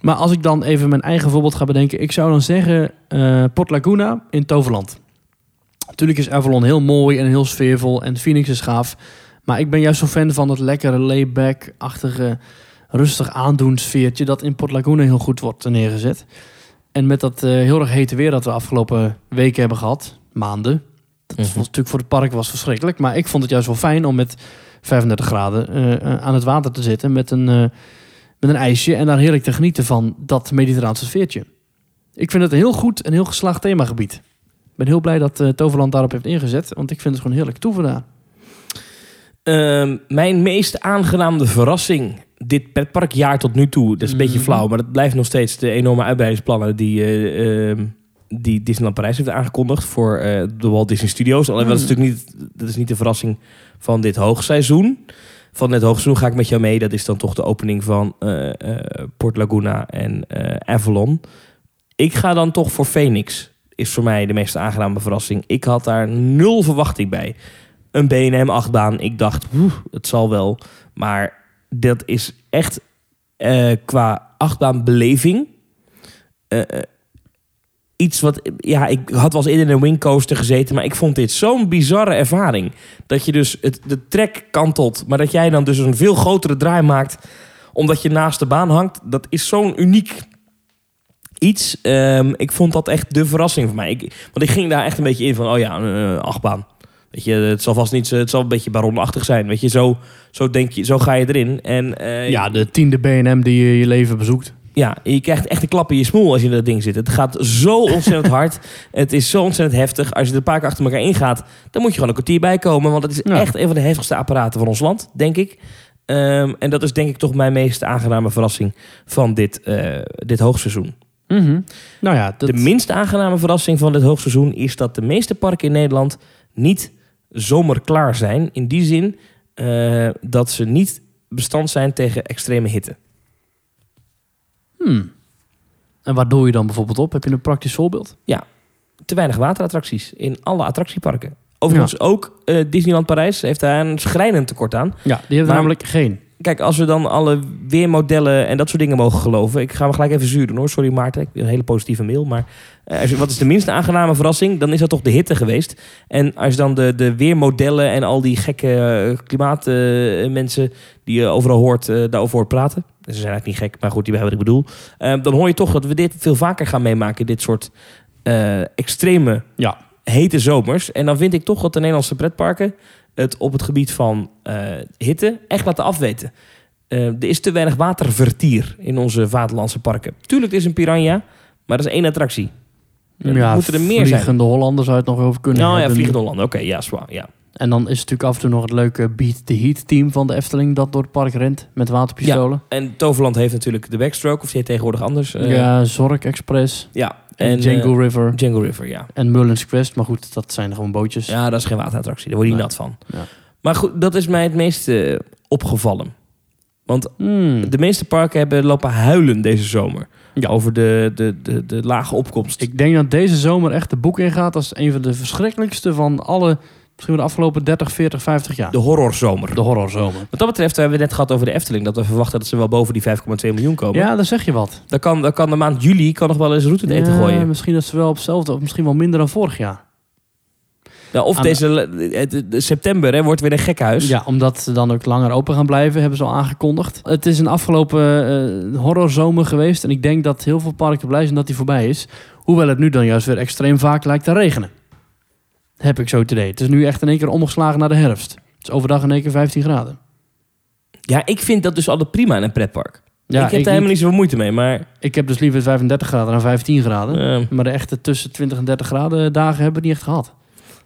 Maar als ik dan even mijn eigen voorbeeld ga bedenken. Ik zou dan zeggen eh, Port Laguna in Toverland. Natuurlijk is Avalon heel mooi en heel sfeervol. En Phoenix is gaaf. Maar ik ben juist zo fan van het lekkere layback-achtige rustig aandoen sfeertje dat in Port Laguna heel goed wordt neergezet. En met dat eh, heel erg hete weer dat we afgelopen weken hebben gehad, maanden. Dat Mhm. was natuurlijk voor het park was verschrikkelijk. Maar ik vond het juist wel fijn om met 35 graden eh, eh, aan het water te zitten met een, met een ijsje en daar heerlijk te genieten van dat mediterraanse sfeertje. Ik vind het een heel goed en heel geslaagd themagebied. Ik ben heel blij dat eh, Toverland daarop heeft ingezet, want ik vind het gewoon heerlijk toeven daar. Ehm, mijn meest aangenaamde verrassing dit pretparkjaar tot nu toe. Dat is een beetje Mhm. flauw, maar dat blijft nog steeds de enorme uitbreidingsplannen die, ehm, die Disneyland Parijs heeft aangekondigd voor eh, de Walt Disney Studios. Alleen dat is Mhm. natuurlijk niet, dat is niet de verrassing van dit hoogseizoen. Van dit hoogseizoen ga ik met jou mee. Dat is dan toch de opening van Port Laguna en Avalon. Ik ga dan toch voor Phoenix. Is voor mij de meest aangename verrassing. Ik had daar nul verwachting bij een BNM achtbaan. Ik dacht, het zal wel. Maar dat is echt eh, qua achtbaanbeleving eh, iets wat... Ja, ik had wel eens in een wingcoaster gezeten... maar ik vond dit zo'n bizarre ervaring. Dat je dus het, de trek kantelt... maar dat jij dan dus een veel grotere draai maakt... omdat je naast de baan hangt. Dat is zo'n uniek iets. Ehm, ik vond dat echt de verrassing voor mij. Ik, want ik ging daar echt een beetje in van... oh ja, een eh, achtbaan. Weet je, het zal vast niet, het zal een beetje baronachtig zijn. Weet je, zo, zo denk je, zo ga je erin. En eh, Ja, de tiende BNM die je je leven bezoekt. ja, je krijgt echt een klap in je smoel als je in dat ding zit. Het gaat zo ontzettend hard. Het is zo ontzettend heftig. Als je er een paar keer achter elkaar ingaat, dan moet je gewoon een kwartier bij komen. Want het is Ja. echt een van de heftigste apparaten van ons land, denk ik. Ehm, en dat is denk ik toch mijn meest aangename verrassing van dit, eh, dit hoogseizoen. Mhm. Nou ja, dat... De minst aangename verrassing van dit hoogseizoen is dat de meeste parken in Nederland niet zomerklaar zijn. In die zin eh, dat ze niet bestand zijn tegen extreme hitte. Hmm. En waar doe je dan bijvoorbeeld op? Heb je een praktisch voorbeeld? te weinig waterattracties in alle attractieparken. Overigens ook eh, Disneyland Parijs heeft daar een schrijnend tekort aan. Ja, die hebben Maar- namelijk geen. Kijk, als we dan alle weermodellen en dat soort dingen mogen geloven. Ik ga me gelijk even zuur doen hoor. Sorry Maarten, ik heb een hele positieve mail. Maar eh, wat is de minst aangename verrassing? Dan is dat toch de hitte geweest. En als je dan de, de weermodellen en al die gekke eh, klimaatmensen die je overal hoort, eh, daarover hoort praten. Ze zijn eigenlijk niet gek, maar goed, die hebben wat ik bedoel. Eh, dan hoor je toch dat we dit veel vaker gaan meemaken. Dit soort eh, extreme Ja. hete zomers. En dan vind ik toch dat de Nederlandse pretparken het op het gebied van eh, hitte echt laten afweten. Eh, er is te weinig watervertier in onze vaderlandse parken. Tuurlijk, het is een piranha, maar dat is één attractie. Ja, moeten er meer zijn. Vliegende Hollanders zou je het nog over kunnen Nou ja. Vliegende Hollander. Oké, ja, zwaar. Ja. En dan is het natuurlijk af en toe nog het leuke Beat the Heat team van de Efteling... dat door het park rent met waterpistolen. En Toverland heeft natuurlijk de backstroke, of die heet tegenwoordig anders. eh, ja, Zork Express ja. En, Django eh, River Django River, ja. en Mullins Quest. Maar goed, dat zijn gewoon bootjes. Ja, dat is geen waterattractie. Daar word je niet Nee. nat van. Ja. Maar goed, dat is mij het meest eh, opgevallen. Want Hmm. de meeste parken hebben lopen huilen deze zomer. Ja. Over de, de, de, de lage opkomst. Ik denk dat deze zomer echt de boek ingaat als een van de verschrikkelijkste van alle... misschien wel de afgelopen 30, 40, 50 jaar. de horrorzomer. De horrorzomer. Wat dat betreft hebben we het net gehad over de Efteling. Dat we verwachten dat ze wel boven die 5,2 miljoen komen. Ja, dan zeg je wat. Dan, kan, dan kan de maand juli kan nog wel eens route eten Ja, gooien. Misschien dat ze wel op hetzelfde, of misschien wel minder dan vorig jaar. Ja, of Aan- deze eh, de- de september hè, wordt weer een gekhuis. Ja, omdat ze dan ook langer open gaan blijven, hebben ze al aangekondigd. Het is een afgelopen eh, horrorzomer geweest. En ik denk dat heel veel parken blij zijn dat die voorbij is. Hoewel het nu dan juist weer extreem vaak lijkt te regenen. Heb ik zo idee. Het is nu echt in één keer omgeslagen naar de herfst. Het is overdag in één keer 15 graden. Ja, ik vind dat dus altijd prima in een pretpark. Ja, ik heb ik, daar helemaal niet. zoveel moeite mee. Maar ik heb dus liever 35 graden dan 15 graden. Maar de echte tussen 20 en 30 graden dagen hebben we niet echt gehad.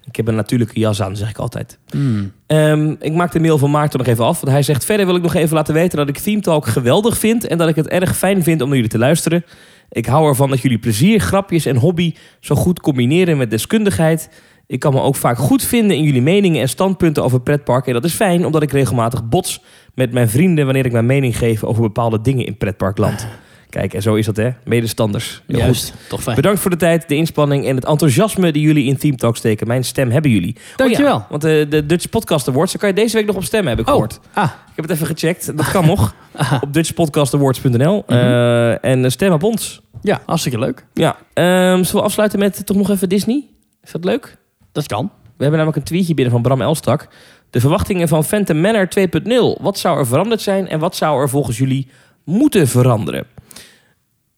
ik heb een natuurlijke jas aan, zeg ik altijd. Hmm. Ehm, ik maak de mail van Maarten nog even af. Want hij zegt, verder wil ik nog even laten weten dat ik Theme Talk geweldig vind. En dat ik het erg fijn vind om naar jullie te luisteren. Ik hou ervan dat jullie plezier, grapjes en hobby zo goed combineren met deskundigheid. Ik kan me ook vaak goed vinden in jullie meningen en standpunten over pretparken. En dat is fijn, omdat ik regelmatig bots met mijn vrienden wanneer ik mijn mening geef over bepaalde dingen in pretparkland. Kijk, en zo is dat hè, medestanders. Heel goed. Juist, toch fijn. Bedankt voor de tijd, de inspanning en het enthousiasme die jullie in Theme Talk steken. Mijn stem hebben jullie. Dankjewel. Oh ja, want de, de Dutch Podcast Awards, daar kan je deze week nog op stemmen, heb ik Oh. gehoord. Ah, Ik heb het even gecheckt. Dat kan nog. ah. Op dutchpodcastawards.nl. Mhm. Eh, en stem op ons. ja, hartstikke leuk. Ja. Ehm, zullen we afsluiten met toch nog even Disney? Is dat leuk? Dat kan. We hebben namelijk een tweetje binnen van Bram Elstak. De verwachtingen van Phantom Manor 2.0. Wat zou er veranderd zijn en wat zou er volgens jullie moeten veranderen?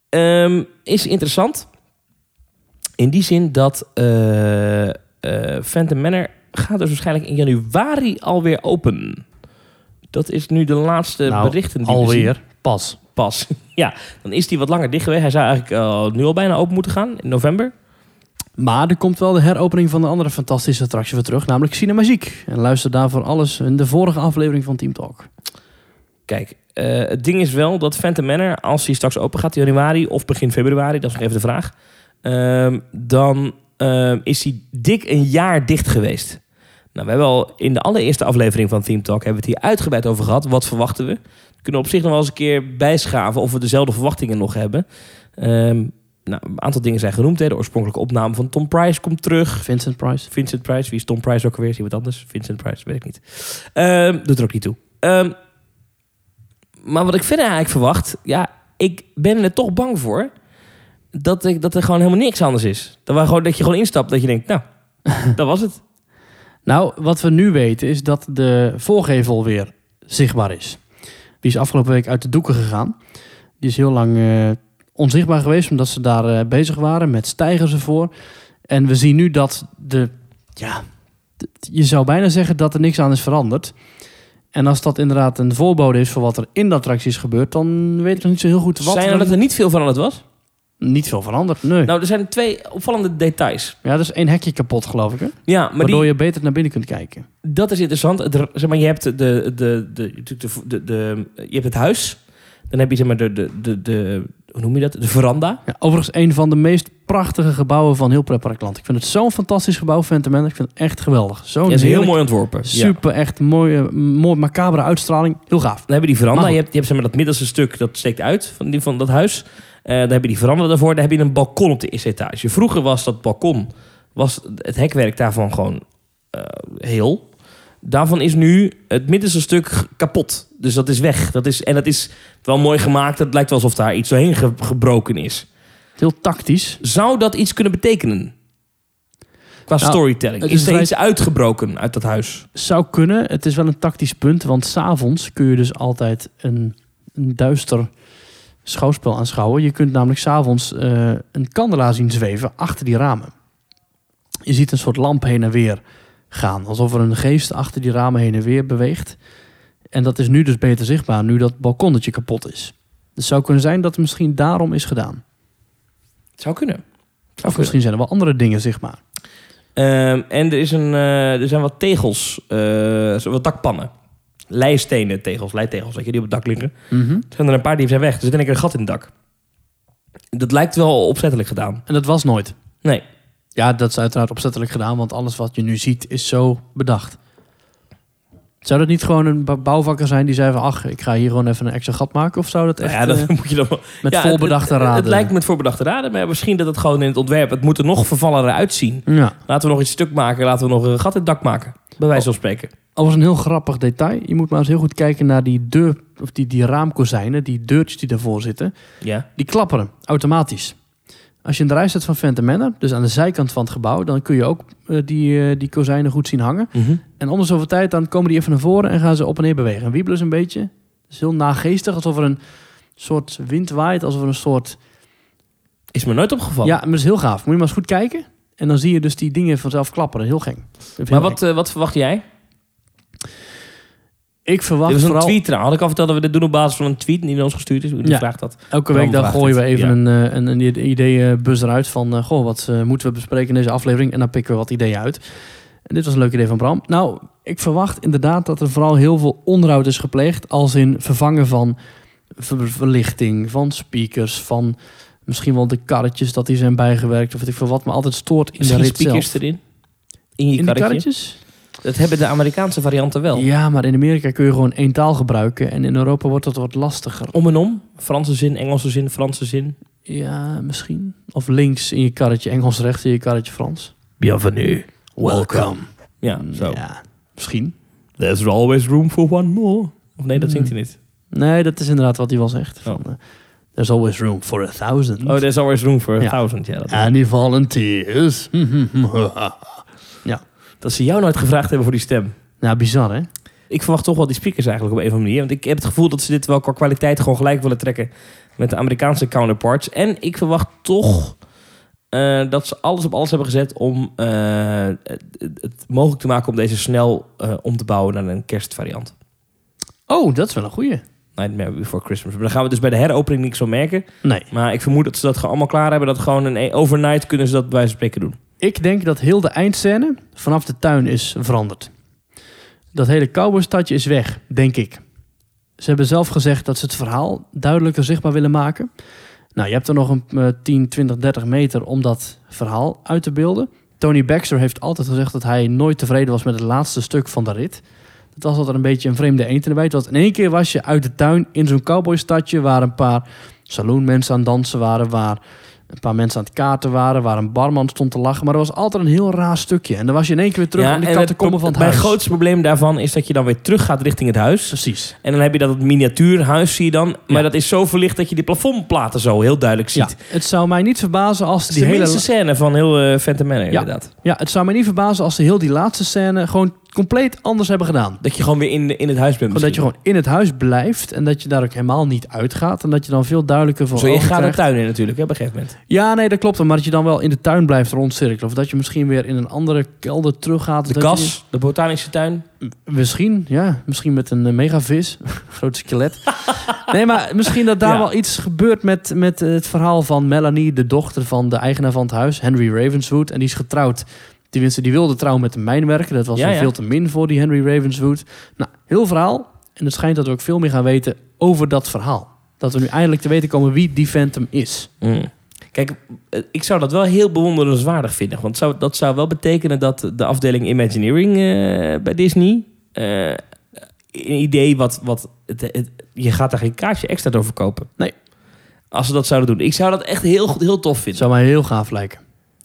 Ehm, is interessant. In die zin dat eh eh Phantom Manor gaat dus waarschijnlijk in januari alweer open. Dat is nu de laatste Nou, berichten die we zien. Alweer. Pas. Pas. ja, dan is die wat langer dicht geweest. Hij zou eigenlijk eh, nu al bijna open moeten gaan, in november. Maar er komt wel de heropening van de andere fantastische attractie weer terug, namelijk Cinemagiek. En luister daarvoor alles in de vorige aflevering van Team Talk. Kijk, eh, het ding is wel dat Phantom Manor, als hij straks open gaat in januari of begin februari, dat is nog even de vraag, ehm, dan ehm, is hij dik een jaar dicht geweest. Nou, we hebben al in de allereerste aflevering van Team Talk hebben we het hier uitgebreid over gehad. Wat verwachten we? We kunnen op zich nog wel eens een keer bijschaven of we dezelfde verwachtingen nog hebben. Ehm, nou, een aantal dingen zijn genoemd. Hè. De oorspronkelijke opname van Tom Price komt terug. Vincent Price. Vincent Price. Wie is Tom Price ook alweer? Is iemand anders? Vincent Price, weet ik niet. Ehm, doet er ook niet toe. Ehm, maar wat ik verder eigenlijk verwacht... Ja, ik ben er toch bang voor... Dat, ik, dat er gewoon helemaal niks anders is. Dat, gewoon, dat je gewoon instapt dat je denkt... Nou, dat was het. Nou, wat we nu weten is dat de voorgevel weer zichtbaar is. Die is afgelopen week uit de doeken gegaan. Die is heel lang eh, onzichtbaar geweest omdat ze daar eh, bezig waren met stijgers ervoor. En we zien nu dat de, ja, je zou bijna zeggen dat er niks aan is veranderd. En als dat inderdaad een voorbode is voor wat er in de attractie is gebeurd, dan weet ik nog niet zo heel goed wat. Zijn er dat er niet veel veranderd was? Niet veel veranderd, nee. Nou, er zijn twee opvallende details. ja, er is één hekje kapot, geloof ik, hè? Ja, maar Waardoor die, je beter naar binnen kunt kijken. dat is interessant. Zeg maar, je hebt de, de, de, de, natuurlijk de, de, de- je hebt het huis. Dan heb je zeg maar de, de, de, de hoe noem je dat? De veranda. Ja, overigens een van de meest prachtige gebouwen van heel Pretparkland. Ik vind het zo'n fantastisch gebouw, Phantom. Ik vind het echt geweldig. Zo'n Ja, is heel mooi ontworpen. Ja. Super, echt mooie, mooi macabere uitstraling. Heel gaaf. Dan heb je die veranda. Maar Je hebt, je hebt zeg maar, dat middelste stuk dat steekt uit van, die, van dat huis. Eh dan heb je die veranda daarvoor. Dan heb je een balkon op de eerste etage. Vroeger was dat balkon, was het hekwerk daarvan gewoon eh, heel. Daarvan is nu het middelste stuk kapot. Dus dat is weg. Dat is, en dat is wel mooi gemaakt. Het lijkt wel alsof daar iets doorheen ge- gebroken is. Heel tactisch. Zou dat iets kunnen betekenen? Qua Nou, storytelling. het Is, is er vrij- iets uitgebroken uit dat huis? Zou kunnen. Het is wel een tactisch punt. Want s'avonds kun je dus altijd een, een duister schouwspel aanschouwen. Je kunt namelijk s'avonds eh een kandelaar zien zweven achter die ramen. Je ziet een soort lamp heen en weer gaan. Alsof er een geest achter die ramen heen en weer beweegt. En dat is nu dus beter zichtbaar, nu dat balkonnetje kapot is. Dus het zou kunnen zijn dat het misschien daarom is gedaan. Het zou kunnen. Het zou Of kunnen. misschien zijn er wel andere dingen zichtbaar. Ehm, en er, is een, eh, er zijn wat tegels, eh, zo wat dakpannen. Leistenen tegels, leitegels, weet je, die op het dak liggen. Er zijn er een paar die zijn weg. Er zit in één keer een gat in het dak. Dat lijkt wel opzettelijk gedaan. En dat was nooit. Nee. Ja, dat is uiteraard opzettelijk gedaan, want alles wat je nu ziet is zo bedacht. Zou dat niet gewoon een bouwvakker zijn die zei van... ach, ik ga hier gewoon even een extra gat maken? Of zou dat echt ja, dat eh, moet je dan wel- met Ja, het- voorbedachte het, raden? Het, lijkt met voorbedachte raden, maar misschien dat het gewoon in het ontwerp... Het moet er nog vervallener uitzien. Ja. Laten we nog iets stuk maken. Laten we nog een gat in het dak maken. Bij wijze van spreken. Al was een heel grappig detail. Je moet maar eens heel goed kijken naar die deur... of die, die raamkozijnen, die deurtjes die daarvoor zitten. Ja. Die klapperen automatisch. Als je in de rij staat van Phantom Manor, dus aan de zijkant van het gebouw... dan kun je ook eh, die, eh, die kozijnen goed zien hangen. En om de zoveel tijd dan komen die even naar voren en gaan ze op en neer bewegen. En wiebelen ze een beetje. Het is heel nageestig, alsof er een soort wind waait, alsof er een soort... Is me nooit opgevallen. Ja, maar dat is heel gaaf. Moet je maar eens goed kijken. En dan zie je dus die dingen vanzelf klapperen. Heel gek. Maar het wat, eh, wat verwacht jij? Ik verwacht Dit was een vooral... tweet trouwens. Had ik al verteld dat we dit doen op basis van een tweet die naar ons gestuurd is. Die Ja. vraagt dat. Elke week dan gooien we even ja. een, eh, een, een ideeënbus eruit van... eh, goh, wat eh, moeten we bespreken in deze aflevering? En dan pikken we wat ideeën uit. En dit was een leuk idee van Bram. Nou, ik verwacht inderdaad dat er vooral heel veel onderhoud is gepleegd... als in vervangen van ver- verlichting, van speakers... van misschien wel de karretjes dat die zijn bijgewerkt... of weet ik veel wat me altijd stoort in Misschien de rit speakers zelf. erin. In je In die karretje. karretjes? Dat hebben de Amerikaanse varianten wel. Ja, maar in Amerika kun je gewoon één taal gebruiken... en in Europa wordt dat wat lastiger. Om en om. Franse zin, Engelse zin, Franse zin. Ja, misschien. Of links in je karretje Engels, rechts in je karretje Frans. Bienvenue. Welcome. Ja, zo. Ja, misschien. There's always room for one more. Of nee, dat zingt hij niet. Nee, dat is inderdaad wat hij wel zegt. Oh. Van, eh, there's always room for a thousand. Oh, there's always room for a Ja. thousand. Ja, dat, Any volunteers? dat ze jou nooit gevraagd hebben voor die stem. nou, bizar hè? Ik verwacht toch wel die speakers eigenlijk op een of andere manier. Want ik heb het gevoel dat ze dit wel qua kwaliteit gewoon gelijk willen trekken met de Amerikaanse counterparts. En ik verwacht toch eh, dat ze alles op alles hebben gezet om eh, het, het mogelijk te maken om deze snel eh, om te bouwen naar een kerstvariant. Oh, dat is wel een goeie. Nightmare Before Christmas. Maar dan gaan we dus bij de heropening niks van merken. Nee. Maar ik vermoed dat ze dat gewoon allemaal klaar hebben. Dat gewoon een overnight kunnen ze dat bij wijze van spreken doen. Ik denk dat heel de eindscène vanaf de tuin is veranderd. Dat hele cowboystadje is weg, denk ik. Ze hebben zelf gezegd dat ze het verhaal duidelijker zichtbaar willen maken. Nou, je hebt er nog een eh, 10, 20, 30 meter om dat verhaal uit te beelden. Tony Baxter heeft altijd gezegd dat hij nooit tevreden was met het laatste stuk van de rit. Dat was altijd een beetje een vreemde eend erbij. Want in één keer was je uit de tuin in zo'n cowboystadje... waar een paar saloonmensen aan dansen waren... waar een paar mensen aan het kaarten waren... waar een barman stond te lachen. Maar er was altijd een heel raar stukje. En dan was je in één keer weer terug aan de en catacomben van het Mijn huis. grootste probleem daarvan is dat je dan weer terug gaat richting het huis. Precies. En dan heb je dat miniatuurhuis, zie je dan. Maar Ja. dat is zo verlicht dat je die plafondplaten zo heel duidelijk Ja, ziet. het zou mij niet verbazen als die de hele... scène van heel eh Phantom Manor, Ja. inderdaad. Ja, het zou mij niet verbazen als ze heel die laatste scène... gewoon compleet anders hebben gedaan. Dat je gewoon weer in, in het huis bent dat je gewoon in het huis blijft... en dat je daar ook helemaal niet uitgaat... en dat je dan veel duidelijker voor Zo, je gaat de tuin in natuurlijk, hè, op een gegeven moment. Ja, nee, dat klopt. Maar dat je dan wel in de tuin blijft rondcirkelen. Of dat je misschien weer in een andere kelder teruggaat. De je- kas, de botanische tuin. Misschien, ja. Misschien met een eh, megavis. Groot skelet. nee, maar misschien dat daar Ja. wel iets gebeurt met, met het verhaal van Melanie, de dochter van de eigenaar van het huis, Henry Ravenswood. En die is getrouwd. Die, winste, die wilde trouwen met een mijnwerker. Dat was Ja, veel te min voor die Henry Ravenswood. Nou, heel verhaal. En het schijnt dat we ook veel meer gaan weten over dat verhaal. Dat we nu eindelijk te weten komen wie die Phantom is. Mm. Kijk, eh, ik zou dat wel heel bewonderenswaardig vinden. Want zou, dat zou wel betekenen dat de afdeling Imagineering eh, bij Disney... eh, een idee wat... wat het, het- je gaat daar geen kaartje extra door verkopen. Nee. Als ze dat zouden doen. Ik zou dat echt heel, goed- heel tof vinden. Zou mij heel gaaf lijken.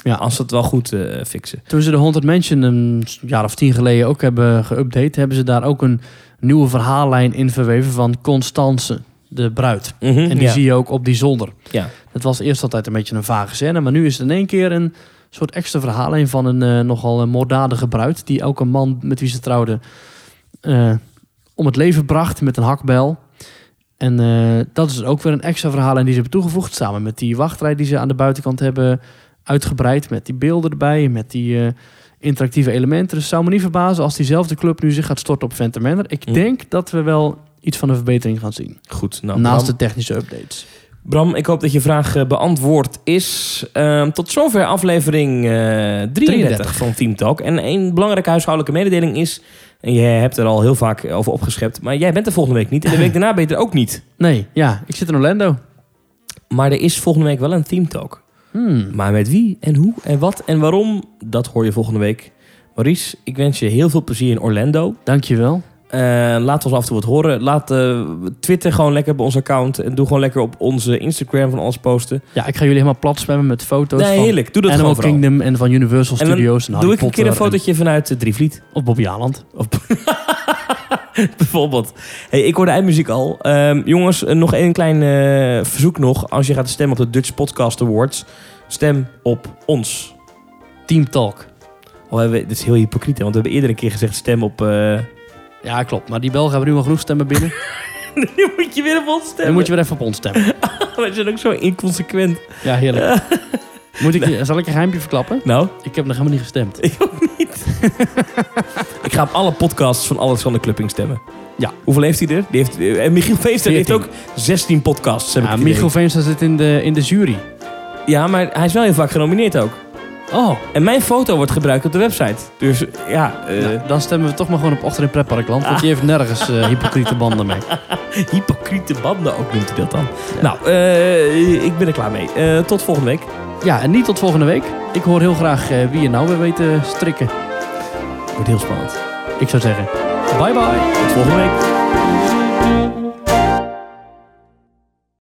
Ja, Als ze het wel goed eh, fixen. Toen ze de Haunted Mansion een jaar of tien geleden ook hebben geüpdate, hebben ze daar ook een nieuwe verhaallijn in verweven van Constance, de bruid. Mhm, En die ja. zie je ook op die zolder. Ja. Dat was eerst altijd een beetje een vage scène, maar nu is het in één keer een soort extra verhaallijn van een eh, nogal een moorddadige bruid, die elke man met wie ze trouwde eh, om het leven bracht met een hakbel. En dat is ook weer een extra verhaallijn die ze hebben toegevoegd, samen met die wachtrij die ze aan de buitenkant hebben uitgebreid, met die beelden erbij, met die eh, interactieve elementen. Dus het zou me niet verbazen als diezelfde club nu zich gaat storten op Phantom Manor. Ik denk dat we wel iets van een verbetering gaan zien. Goed. Nou, Naast Bram, de technische updates. Bram, ik hoop dat je vraag eh, beantwoord is. Ehm, tot zover aflevering eh 33, 33. van Team Talk. En een belangrijke huishoudelijke mededeling is... en je hebt er al heel vaak over opgeschept... maar jij bent er volgende week niet. En de week daarna ben je er ook niet. Nee, ja, ik zit in Orlando. Maar er is volgende week wel een Team Talk. Hmm. Maar met wie en hoe en wat en waarom... dat hoor je volgende week. Maurice, ik wens je heel veel plezier in Orlando. Dankjewel. Eh, laat ons af en toe wat horen. Laat eh, Twitter gewoon lekker op ons account. En doe gewoon lekker op onze Instagram van alles posten. Ja, ik ga jullie helemaal plat spammen met foto's Nee, van heerlijk. Doe dat Animal gewoon vooral. Kingdom en van Universal Studios. En Doe Harry ik een keer een Potter en- fotootje vanuit uh, Drievliet. Of Bobby Aland. Of bijvoorbeeld. Hey, ik hoor de eindmuziek al. Ehm, jongens, eh, nog één klein eh, verzoek nog. Als je gaat stemmen op de Dutch Podcast Awards, stem op ons. Team Talk. Oh, we- dit is heel hypocriet, hè, want we hebben eerder een keer gezegd stem op... eh Ja, klopt. Maar die Belgen hebben nu al genoeg stemmen binnen. nu moet je weer op ons stemmen. moet je weer even op ons stemmen. We zijn ook zo inconsequent. Ja, heerlijk. Moet ik, je- zal ik een geheimpje verklappen? Nou, Ik heb nog helemaal niet gestemd. ik ook niet. ik ga op alle podcasts van Alexander Klupping stemmen. Ja. Hoeveel heeft hij er? Die heeft, eh, en Michiel Feester heeft 14. ook 16 podcasts. Heb ik Ja, idee. Michiel Veenstra zit in de, in de jury. Ja, maar hij is wel heel vaak genomineerd ook. Oh, En mijn foto wordt gebruikt op de website. Dus ja, eh, nou, dan stemmen we toch maar gewoon op Ochter in Pretparkland. Want die heeft nergens eh, hypocriete banden mee. hypocriete banden ook noemt hij dat dan. Nou, eh, ik ben er klaar mee. Eh, tot volgende week. Ja, en niet tot volgende week. Ik hoor heel graag eh, wie je nou weer weet te strikken. Wordt heel spannend. Ik zou zeggen, bye bye. Tot volgende week.